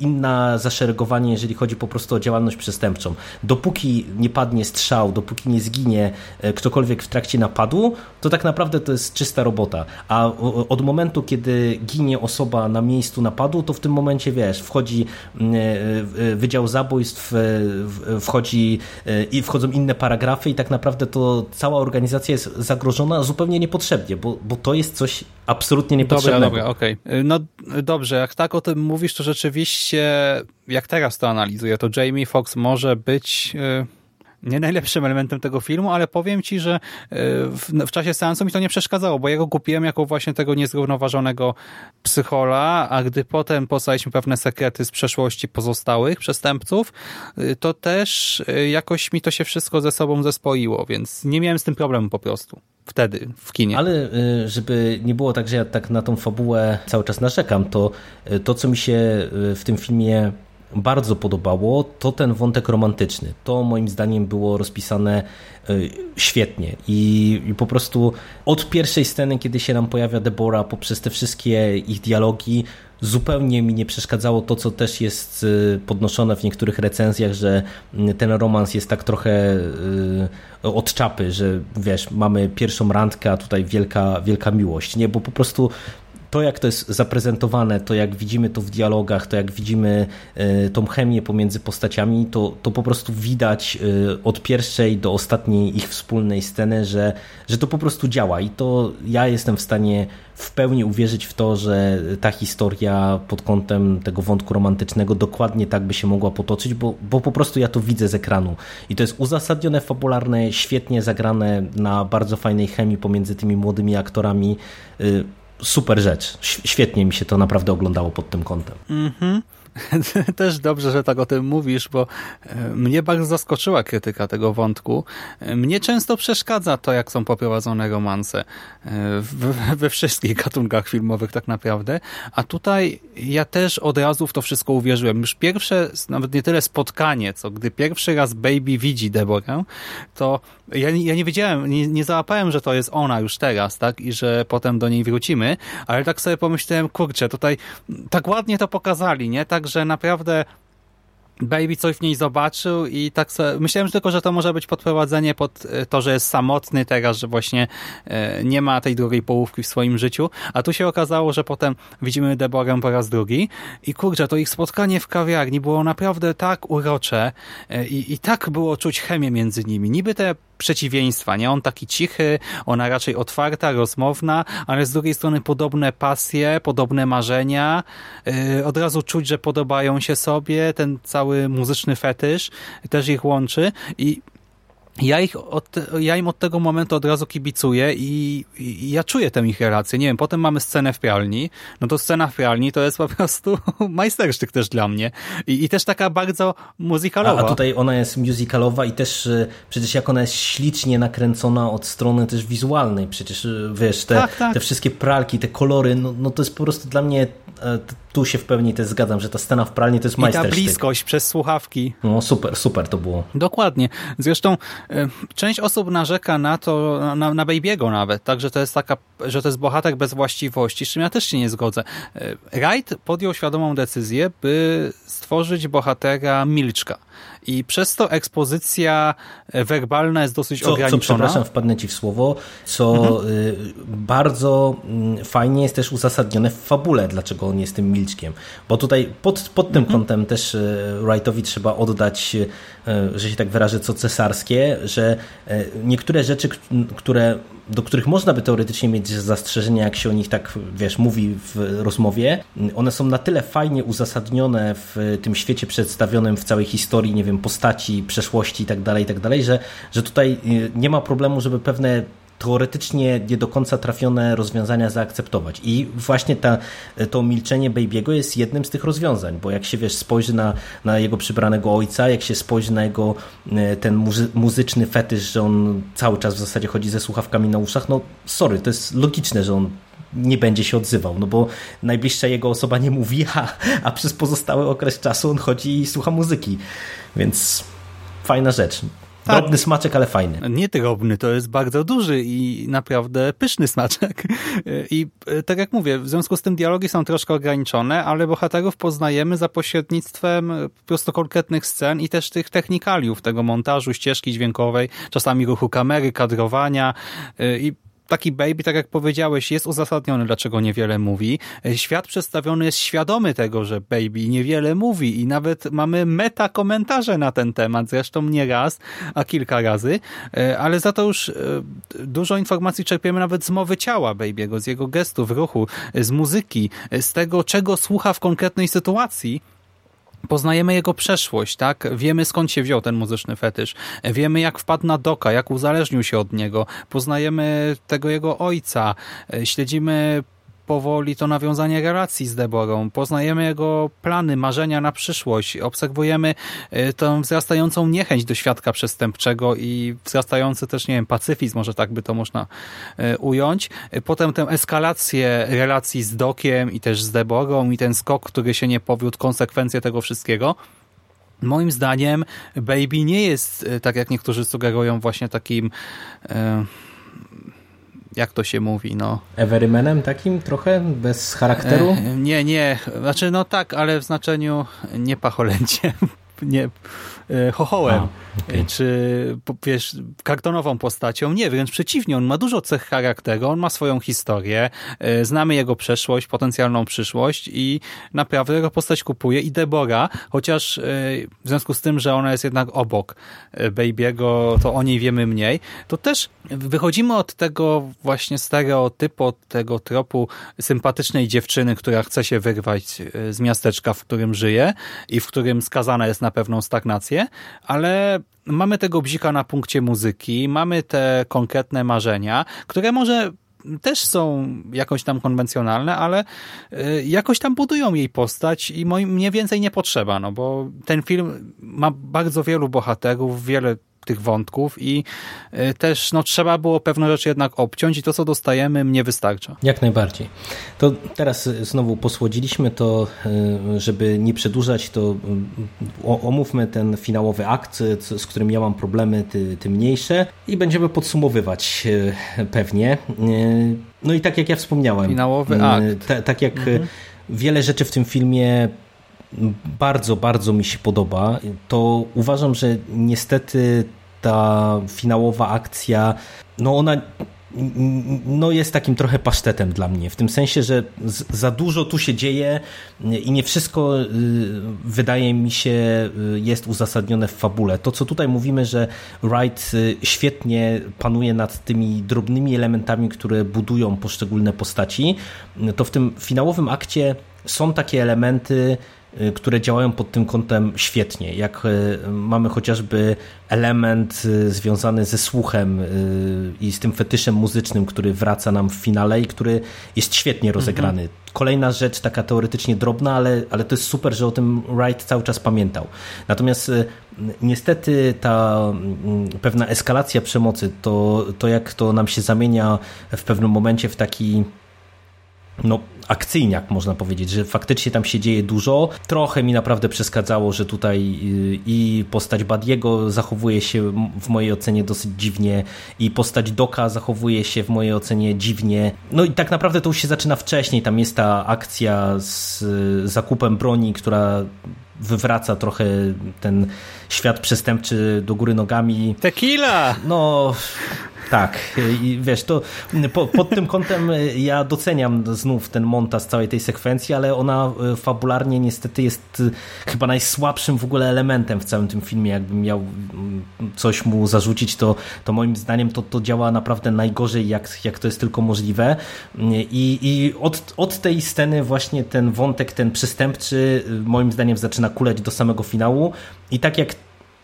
inna zaszeregowanie, jeżeli chodzi po prostu o działalność przestępczą. Dopóki nie padnie strzał, dopóki nie zginie e, ktokolwiek w trakcie napadu, to tak naprawdę to jest czysta robota. A od momentu, kiedy ginie osoba na miejscu napadu, to w tym momencie, wiesz, wchodzi e, e, Wydział Zabójstw, wchodzi i wchodzą inne paragrafy i tak naprawdę to cała organizacja jest zagrożona zupełnie niepotrzebnie, bo, bo to jest coś absolutnie niepotrzebnego. Dobra, dobra, okej. Okay. No dobrze, jak tak o tym mówisz, to rzeczywiście, jak teraz to analizuję, to Jamie Foxx może być y, nie najlepszym elementem tego filmu, ale powiem ci, że y, w, w, czasie seansu mi to nie przeszkadzało, bo ja go kupiłem jako właśnie tego niezrównoważonego psychola, a gdy potem poznaliśmy pewne sekrety z przeszłości pozostałych przestępców, y, to też jakoś mi to się wszystko ze sobą zespoiło, więc nie miałem z tym problemu po prostu wtedy w kinie. Ale y, żeby nie było tak, że ja tak na tą fabułę cały czas narzekam, to y, to, co mi się y, w tym filmie bardzo podobało, to ten wątek romantyczny. To moim zdaniem było rozpisane świetnie I, i, po prostu od pierwszej sceny, kiedy się nam pojawia Deborah, poprzez te wszystkie ich dialogi, zupełnie mi nie przeszkadzało to, co też jest y, podnoszone w niektórych recenzjach, że ten romans jest tak trochę y, od czapy, że wiesz, mamy pierwszą randkę, a tutaj wielka, wielka miłość, nie? Bo po prostu to jak to jest zaprezentowane, to jak widzimy to w dialogach, to jak widzimy e, tą chemię pomiędzy postaciami, to, to po prostu widać e, od pierwszej do ostatniej ich wspólnej sceny, że, że to po prostu działa. I to ja jestem w stanie w pełni uwierzyć w to, że ta historia pod kątem tego wątku romantycznego dokładnie tak by się mogła potoczyć, bo, bo po prostu ja to widzę z ekranu. I to jest uzasadnione, fabularne, świetnie zagrane na bardzo fajnej chemii pomiędzy tymi młodymi aktorami. Y, super rzecz. Świetnie mi się to naprawdę oglądało pod tym kątem. Mhm. Też dobrze, że tak o tym mówisz, bo e, mnie bardzo zaskoczyła krytyka tego wątku. E, mnie często przeszkadza to, jak są poprowadzone romanse e, we wszystkich gatunkach filmowych tak naprawdę, a tutaj ja też od razu w to wszystko uwierzyłem. Już pierwsze, nawet nie tyle spotkanie, co gdy pierwszy raz Baby widzi Deborah, to ja, ja nie wiedziałem, nie, nie załapałem, że to jest ona już teraz, tak, i że potem do niej wrócimy, ale tak sobie pomyślałem, kurczę, tutaj tak ładnie to pokazali, nie, tak, że naprawdę Baby coś w niej zobaczył i tak sobie, myślałem tylko, że to może być podprowadzenie pod e, to, że jest samotny teraz, że właśnie e, nie ma tej drugiej połówki w swoim życiu, a tu się okazało, że potem widzimy Deborah po raz drugi i kurczę, to ich spotkanie w kawiarni było naprawdę tak urocze e, i, i tak było czuć chemię między nimi. Niby te przeciwieństwa, nie? On taki cichy, ona raczej otwarta, rozmowna, ale z drugiej strony podobne pasje, podobne marzenia, yy, od razu czuć, że podobają się sobie, ten cały muzyczny fetysz też ich łączy i ja, ich od, ja im od tego momentu od razu kibicuję i, i, ja czuję tę ich relację. Nie wiem, potem mamy scenę w pralni, no to scena w pralni to jest po prostu majstersztyk też dla mnie. I, i też taka bardzo muzykalowa. A, a, tutaj ona jest muzykalowa i też e, przecież jak ona jest ślicznie nakręcona od strony też wizualnej. Przecież e, wiesz, te, tak, tak. te wszystkie pralki, te kolory, no, no to jest po prostu dla mnie e, tu się w pełni też zgadzam, że ta scena w pralni to jest majstersztyk. I ta bliskość przez słuchawki. No super, super to było. Dokładnie. Zresztą y, część osób narzeka na to, na, na Baby'ego nawet, tak, że to jest taka, że to jest bohater bez właściwości, z czym ja też się nie zgodzę. Y, Wright podjął świadomą decyzję, by stworzyć bohatera Milczka. I przez to ekspozycja werbalna jest dosyć co, ograniczona. Co, przepraszam, wpadnę Ci w słowo, co mhm. Y, bardzo mm, fajnie jest też uzasadnione w fabule, dlaczego on jest tym milczkiem. Bo tutaj pod, pod tym mhm. kątem też y, Wrightowi trzeba oddać, y, że się tak wyrażę, co cesarskie, że niektóre rzeczy, które do których można by teoretycznie mieć zastrzeżenia, jak się o nich tak, wiesz, mówi w rozmowie, one są na tyle fajnie uzasadnione w tym świecie przedstawionym w całej historii, nie wiem, postaci, przeszłości i tak dalej, i tak że, że tutaj y, nie ma problemu, żeby pewne teoretycznie nie do końca trafione rozwiązania zaakceptować. I właśnie ta, to milczenie Baby'ego jest jednym z tych rozwiązań, bo jak się wiesz, spojrzy na, na jego przybranego ojca, jak się spojrzy na jego e, ten muzy muzyczny fetysz, że on cały czas w zasadzie chodzi ze słuchawkami na uszach, no sorry, to jest logiczne, że on nie będzie się odzywał, no bo najbliższa jego osoba nie mówi, a, a przez pozostały okres czasu on chodzi i słucha muzyki. Więc fajna rzecz. Tak. Drobny smaczek, ale fajny. Nie drobny, to jest bardzo duży i naprawdę pyszny smaczek. I e, tak jak mówię, w związku z tym dialogi są troszkę ograniczone, ale bohaterów poznajemy za pośrednictwem e, po prostu konkretnych scen i też tych technikaliów, tego montażu, ścieżki dźwiękowej, czasami ruchu kamery, kadrowania e, i taki baby, tak jak powiedziałeś, jest uzasadniony, dlaczego niewiele mówi. Świat przedstawiony jest świadomy tego, że baby niewiele mówi i nawet mamy meta komentarze na ten temat, zresztą nie raz, a kilka razy, e, ale za to już e, dużo informacji czerpiemy nawet z mowy ciała baby'ego, z jego gestów, ruchu, z muzyki, z tego, czego słucha w konkretnej sytuacji, Poznajemy jego przeszłość, tak? Wiemy skąd się wziął ten muzyczny fetysz. Wiemy jak wpadł na Doka, jak uzależnił się od niego. Poznajemy tego jego ojca. Śledzimy powoli to nawiązanie relacji z Deborą. Poznajemy jego plany, marzenia na przyszłość. Obserwujemy e, tą wzrastającą niechęć do świadka przestępczego i wzrastający też, nie wiem, pacyfizm, może tak by to można e, ująć. E, potem tę eskalację relacji z Dokiem i też z Deborą i ten skok, który się nie powiódł, konsekwencje tego wszystkiego. Moim zdaniem Baby nie jest, tak jak niektórzy sugerują, właśnie takim jak to się mówi, no. Everymanem takim trochę, bez charakteru? E, nie, nie, znaczy no tak, ale w znaczeniu nie pacholęciem. nie, chochołem, A, okay. czy wiesz, kartonową postacią. Nie, wręcz przeciwnie, on ma dużo cech charakteru, on ma swoją historię, znamy jego przeszłość, potencjalną przyszłość i naprawdę jego postać kupuje i Debora, chociaż w związku z tym, że ona jest jednak obok Baby'ego, to o niej wiemy mniej, to też wychodzimy od tego właśnie stereotypu, od tego tropu sympatycznej dziewczyny, która chce się wyrwać z miasteczka, w którym żyje i w którym skazana jest na pewną stagnację, ale mamy tego bzika na punkcie muzyki, mamy te konkretne marzenia, które może też są jakoś tam konwencjonalne, ale y, jakoś tam budują jej postać i mnie więcej nie potrzeba, no bo ten film ma bardzo wielu bohaterów, wiele tych wątków i y, też no, trzeba było pewne rzeczy jednak obciąć i to, co dostajemy, mnie wystarcza. Jak najbardziej. To teraz znowu posłodziliśmy to, y, żeby nie przedłużać, to y, omówmy ten finałowy akt, z którym ja mam problemy, ty, ty mniejsze i będziemy podsumowywać pewnie. No i tak jak ja wspomniałem. Finałowy akt. tak jak mhm. wiele rzeczy w tym filmie bardzo, bardzo mi się podoba, to uważam, że niestety ta finałowa akcja, no ona no jest takim trochę pasztetem dla mnie, w tym sensie, że za dużo tu się dzieje i nie wszystko y, wydaje mi się y, jest uzasadnione w fabule. To, co tutaj mówimy, że Wright y, świetnie panuje nad tymi drobnymi elementami, które budują poszczególne postaci, to w tym finałowym akcie są takie elementy, które działają pod tym kątem świetnie. Jak y, mamy chociażby element y, związany ze słuchem i z tym fetyszem muzycznym, który wraca nam w finale i który jest świetnie mhm. rozegrany. Mhm. Kolejna rzecz, taka teoretycznie drobna, ale, ale to jest super, że o tym Wright cały czas pamiętał. Natomiast niestety ta mm, pewna eskalacja przemocy, to, to jak to nam się zamienia w pewnym momencie w taki no, akcyjniak, można powiedzieć, że faktycznie tam się dzieje dużo. Trochę mi naprawdę przeszkadzało, że tutaj y, i postać Badiego zachowuje się w mojej ocenie dosyć dziwnie i postać Doka zachowuje się w mojej ocenie dziwnie. No i tak naprawdę to już się zaczyna wcześniej. Tam jest ta akcja z y, zakupem broni, która wywraca trochę ten świat przestępczy do góry nogami. Tequila! No, tak, i wiesz, to po, pod tym kątem ja doceniam znów ten montaż całej tej sekwencji, ale ona e, fabularnie niestety jest e, chyba najsłabszym w ogóle elementem w całym tym filmie. Jakbym miał mm, coś mu zarzucić, to, to moim zdaniem to, to działa naprawdę najgorzej, jak, jak to jest tylko możliwe. I, i od, od tej sceny właśnie ten wątek, ten przestępczy, e, moim zdaniem zaczyna kuleć do samego finału. I tak jak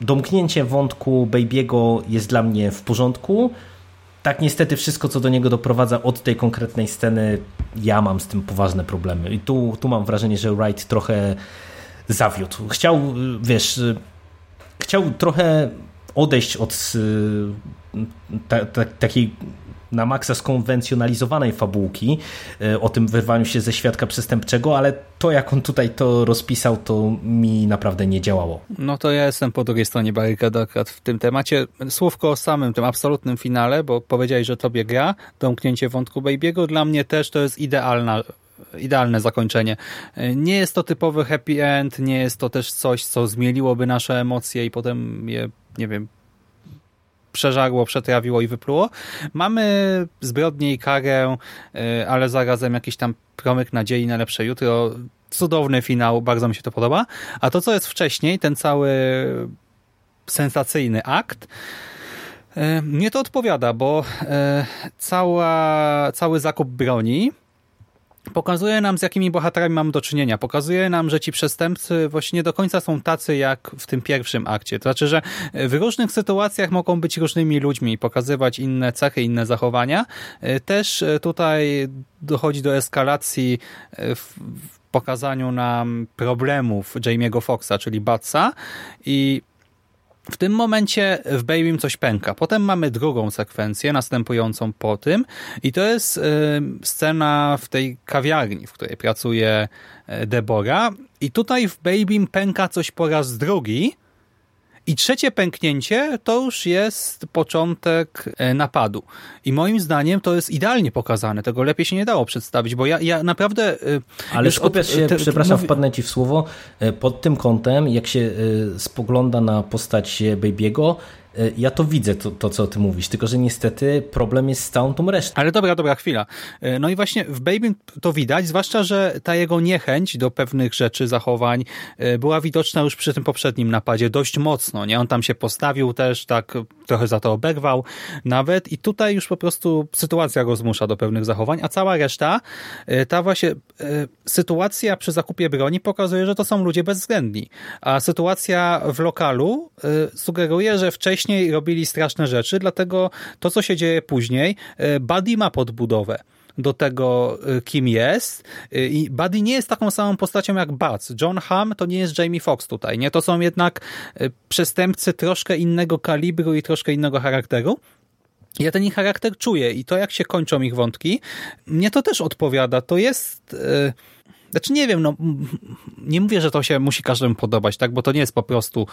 domknięcie wątku Baby'ego jest dla mnie w porządku, tak niestety wszystko, co do niego doprowadza od tej konkretnej sceny, ja mam z tym poważne problemy. I tu, tu mam wrażenie, że Wright trochę zawiódł. Chciał, wiesz, chciał trochę odejść od ta, ta, takiej na maksa skonwencjonalizowanej fabułki e, o tym wyrwaniu się ze świadka przestępczego, ale to jak on tutaj to rozpisał, to mi naprawdę nie działało. No to ja jestem po drugiej stronie barykady akurat w tym temacie. Słówko o samym tym absolutnym finale, bo powiedziałeś, że tobie gra, domknięcie wątku Baby'ego, dla mnie też to jest idealna idealne zakończenie. E, nie jest to typowy happy end, nie jest to też coś, co zmieliłoby nasze emocje i potem je, nie wiem, przeżarło, przetrawiło i wypluło. Mamy zbrodnię i karę, y, ale zarazem jakiś tam promyk nadziei na lepsze jutro. Cudowny finał, bardzo mi się to podoba. A to, co jest wcześniej, ten cały sensacyjny akt, y, mnie to odpowiada, bo y, cała, cały zakup broni pokazuje nam, z jakimi bohaterami mamy do czynienia. Pokazuje nam, że ci przestępcy właśnie nie do końca są tacy, jak w tym pierwszym akcie. To znaczy, że w różnych sytuacjach mogą być różnymi ludźmi, pokazywać inne cechy, inne zachowania. Też tutaj dochodzi do eskalacji w pokazaniu nam problemów Jamie'ego Foxa, czyli Batsa i w tym momencie w Babym coś pęka. Potem mamy drugą sekwencję, następującą po tym. I to jest y, scena w tej kawiarni, w której pracuje y, Debora i tutaj w Babym pęka coś po raz drugi I trzecie pęknięcie to już jest początek e, napadu. I moim zdaniem to jest idealnie pokazane. Tego lepiej się nie dało przedstawić, bo ja, ja naprawdę... E, Ale skupiasz się, te, przepraszam, wpadnę ci w słowo, e, pod tym kątem, jak się spogląda na postać Baby'ego, ja to widzę, to, to, co ty mówisz, tylko że niestety problem jest z całą tą resztą. Ale dobra, dobra, chwila. E, no i właśnie w Baby to widać, zwłaszcza, że ta jego niechęć do pewnych rzeczy, zachowań e, była widoczna już przy tym poprzednim napadzie dość mocno, nie? On tam się postawił też, tak trochę za to oberwał nawet i tutaj już po prostu sytuacja go zmusza do pewnych zachowań, a cała reszta, ta właśnie sytuacja przy zakupie broni pokazuje, że to są ludzie bezwzględni, a sytuacja w lokalu sugeruje, że wcześniej wcześniej robili straszne rzeczy, dlatego to, co się dzieje później, e, Buddy ma podbudowę do tego, e, kim jest. E, I Buddy nie jest taką samą postacią jak Buzz. John Hamm to nie jest Jamie Foxx tutaj. Nie? To są jednak przestępcy troszkę innego kalibru i troszkę innego charakteru. Ja ten ich charakter czuję i to, jak się kończą ich wątki, mnie to też odpowiada. To jest... Znaczy nie wiem, no nie mówię, że to się musi każdemu podobać, tak, bo to nie jest po prostu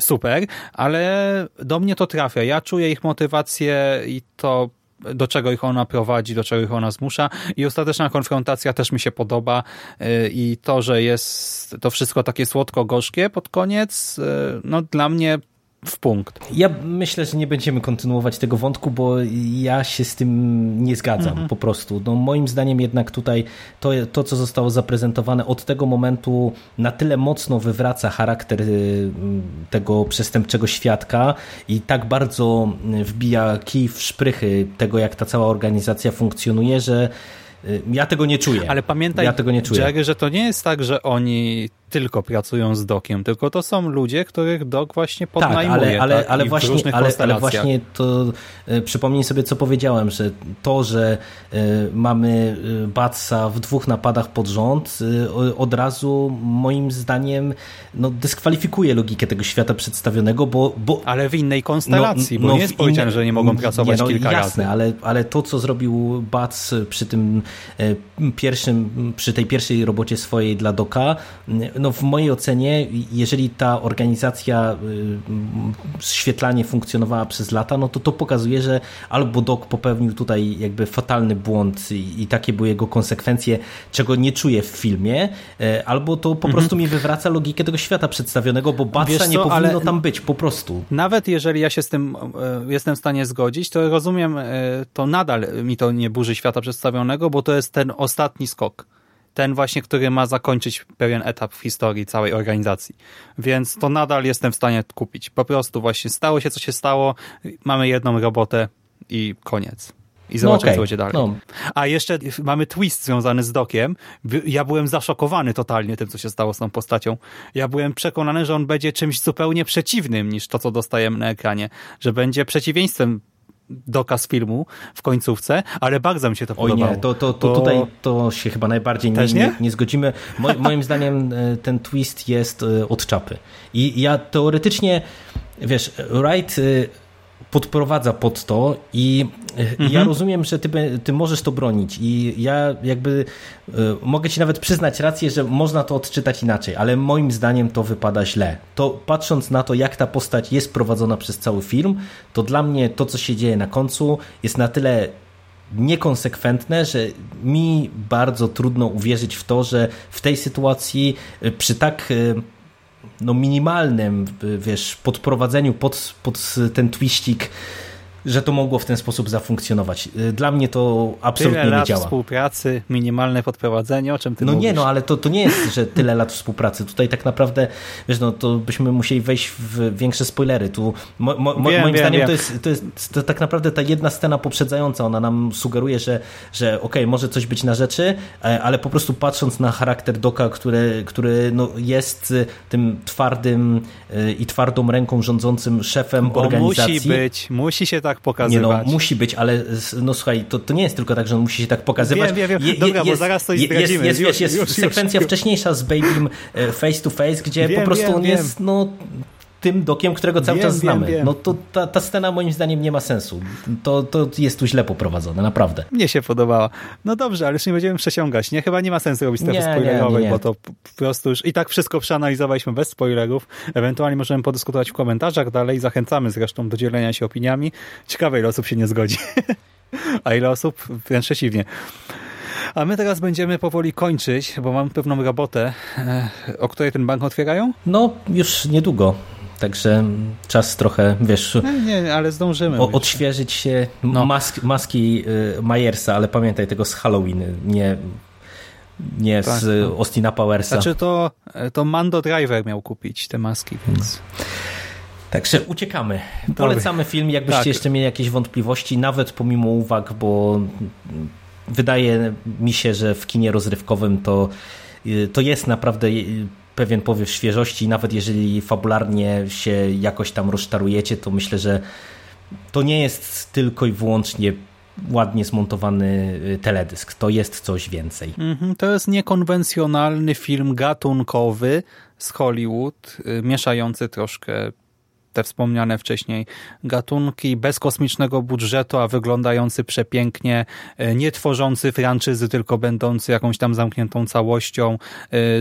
super, ale do mnie to trafia. Ja czuję ich motywację i to do czego ich ona prowadzi, do czego ich ona zmusza i ostateczna konfrontacja też mi się podoba y, i to, że jest to wszystko takie słodko-gorzkie pod koniec, y, no dla mnie w punkt. Ja myślę, że nie będziemy kontynuować tego wątku, bo ja się z tym nie zgadzam mhm. po prostu. No, moim zdaniem jednak tutaj to, to, co zostało zaprezentowane od tego momentu na tyle mocno wywraca charakter y, tego przestępczego świadka i tak bardzo wbija kij w szprychy tego, jak ta cała organizacja funkcjonuje, że y, ja tego nie czuję. Ale pamiętaj, ja tego nie czuję. Jerry, że to nie jest tak, że oni tylko pracują z dokiem, tylko to są ludzie, których dok właśnie podnajmuje. Tak, ale, ale, tak? ale, właśnie, ale, ale właśnie to y, przypomnij sobie, co powiedziałem, że to, że y, mamy e, Batsa w dwóch napadach pod rząd, y, od razu moim zdaniem no, dyskwalifikuje logikę tego świata przedstawionego, bo... bo ale w innej konstelacji, no, bo no, nie jest powiedziane, że nie mogą pracować nie, no, kilka jasne, razy. Ale, ale to, co zrobił Bats przy tym pierwszym, przy tej pierwszej robocie swojej dla doka, no w mojej ocenie, jeżeli ta organizacja świetlanie funkcjonowała przez lata, no to to pokazuje, że albo Doc popełnił tutaj jakby fatalny błąd i, i takie były jego konsekwencje, czego nie czuję w filmie, e, albo to po mhm. prostu mi wywraca logikę tego świata przedstawionego, bo Batsa nie powinno tam być, po prostu. Nawet jeżeli ja się z tym e, jestem w stanie zgodzić, to rozumiem, e, to nadal mi to nie burzy świata przedstawionego, bo to jest ten ostatni skok ten właśnie, który ma zakończyć pewien etap w historii całej organizacji. Więc to nadal jestem w stanie kupić. Po prostu właśnie stało się, co się stało, mamy jedną robotę i koniec. I zobaczymy, no okay. co będzie dalej. No. A jeszcze mamy twist związany z Dokiem. Ja byłem zaszokowany totalnie tym, co się stało z tą postacią. Ja byłem przekonany, że on będzie czymś zupełnie przeciwnym niż to, co dostajemy na ekranie. Że będzie przeciwieństwem dokaz filmu w końcówce, ale bardzo mi się to Oj podobało. nie, to, to, to, to... tutaj to się chyba najbardziej nie, nie? nie, zgodzimy. moim zdaniem e, ten twist jest e, od czapy. I ja teoretycznie, wiesz, Wright e, podprowadza pod to i mhm. ja rozumiem, że ty, ty możesz to bronić i ja jakby y, mogę ci nawet przyznać rację, że można to odczytać inaczej, ale moim zdaniem to wypada źle. To patrząc na to, jak ta postać jest prowadzona przez cały film, to dla mnie to, co się dzieje na końcu jest na tyle niekonsekwentne, że mi bardzo trudno uwierzyć w to, że w tej sytuacji y, przy tak y, no minimalnym, wiesz, podprowadzeniu pod, pod ten twistik że to mogło w ten sposób zafunkcjonować. Y, dla mnie to absolutnie tyle nie działa. współpracy, minimalne podprowadzenie, o czym ty No mówisz? nie, no ale to, to nie jest, że tyle lat współpracy. Tutaj tak naprawdę, wiesz, no to byśmy musieli wejść w większe spoilery. Tu mo, mo, wiem, moim wiem, zdaniem wiem. To, jest, to jest to tak naprawdę ta jedna scena poprzedzająca, ona nam sugeruje, że, że okej, okay, może coś być na rzeczy, e, ale po prostu patrząc na charakter Doka, który, który no jest y, tym twardym y, i twardą ręką rządzącym szefem Bo organizacji. musi być, musi się tak pokazywać. Nie no, musi być, ale no słuchaj, to, to nie jest tylko tak, że on musi się tak pokazywać. Wiem, wiem, wiem. Dobra, jest, bo zaraz zdradzimy. Jest, jest, jest, jest już, sekwencja już. wcześniejsza z Babym e, face to face, gdzie wiem, po prostu wiem, on jest no tym dokiem, którego cały Wiem, czas wiem, znamy. wiem. No to ta, ta scena moim zdaniem nie ma sensu. To, to jest tu źle poprowadzone, naprawdę. Mnie się podobała. No dobrze, ale już nie będziemy przesiągać. Nie, chyba nie ma sensu robić strefy spoilerowej, bo to po prostu już i tak wszystko przeanalizowaliśmy bez spoilerów. Ewentualnie możemy podyskutować w komentarzach dalej. Zachęcamy zresztą do dzielenia się opiniami. Ciekawe, ile osób się nie zgodzi. A ile osób? Wręcz przeciwnie. A my teraz będziemy powoli kończyć, bo mamy pewną robotę. E, O której ten bank otwierają? No, już niedługo. Także czas trochę, wiesz, Nie, nie, ale zdążymy. o, odświeżyć się No. mask, maski y, Myersa, ale pamiętaj tego z Halloween, nie, nie Tak, z y, no. Austina Powersa. Znaczy to, to Mando Driver miał kupić te maski, więc... Także uciekamy. Polecamy film, jakbyście Tak. jeszcze mieli jakieś wątpliwości, nawet pomimo uwag, bo wydaje mi się, że w kinie rozrywkowym to, y, to jest naprawdę y, pewien powiew świeżości, nawet jeżeli fabularnie się jakoś tam rozczarujecie, to myślę, że to nie jest tylko i wyłącznie ładnie zmontowany y, teledysk. To jest coś więcej. Mhm, To jest niekonwencjonalny film gatunkowy z Hollywood, y, mieszający troszkę te wspomniane wcześniej gatunki, bez kosmicznego budżetu, a wyglądający przepięknie, y, nie tworzący franczyzy, tylko będący jakąś tam zamkniętą całością, y,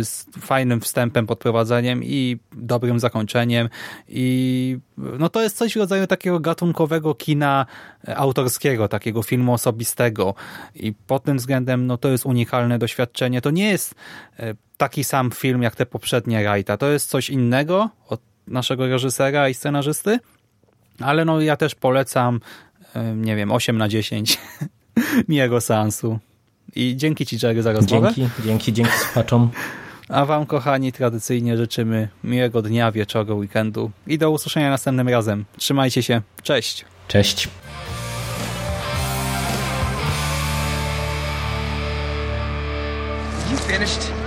z fajnym wstępem, podprowadzeniem i dobrym zakończeniem. I no to jest coś w rodzaju takiego gatunkowego kina e, autorskiego, takiego filmu osobistego. I pod tym względem no to jest unikalne doświadczenie. To nie jest e, taki sam film jak te poprzednie Wrighta. To jest coś innego od naszego reżysera i scenarzysty, ale no ja też polecam, nie wiem, 8 na 10 miłego seansu. I dzięki Ci, Jerry, za rozmowę. Dzięki, dzięki, dzięki słuchaczom. A Wam, kochani, tradycyjnie życzymy miłego dnia, wieczoru, weekendu i do usłyszenia następnym razem. Trzymajcie się. Cześć. Cześć. You finished?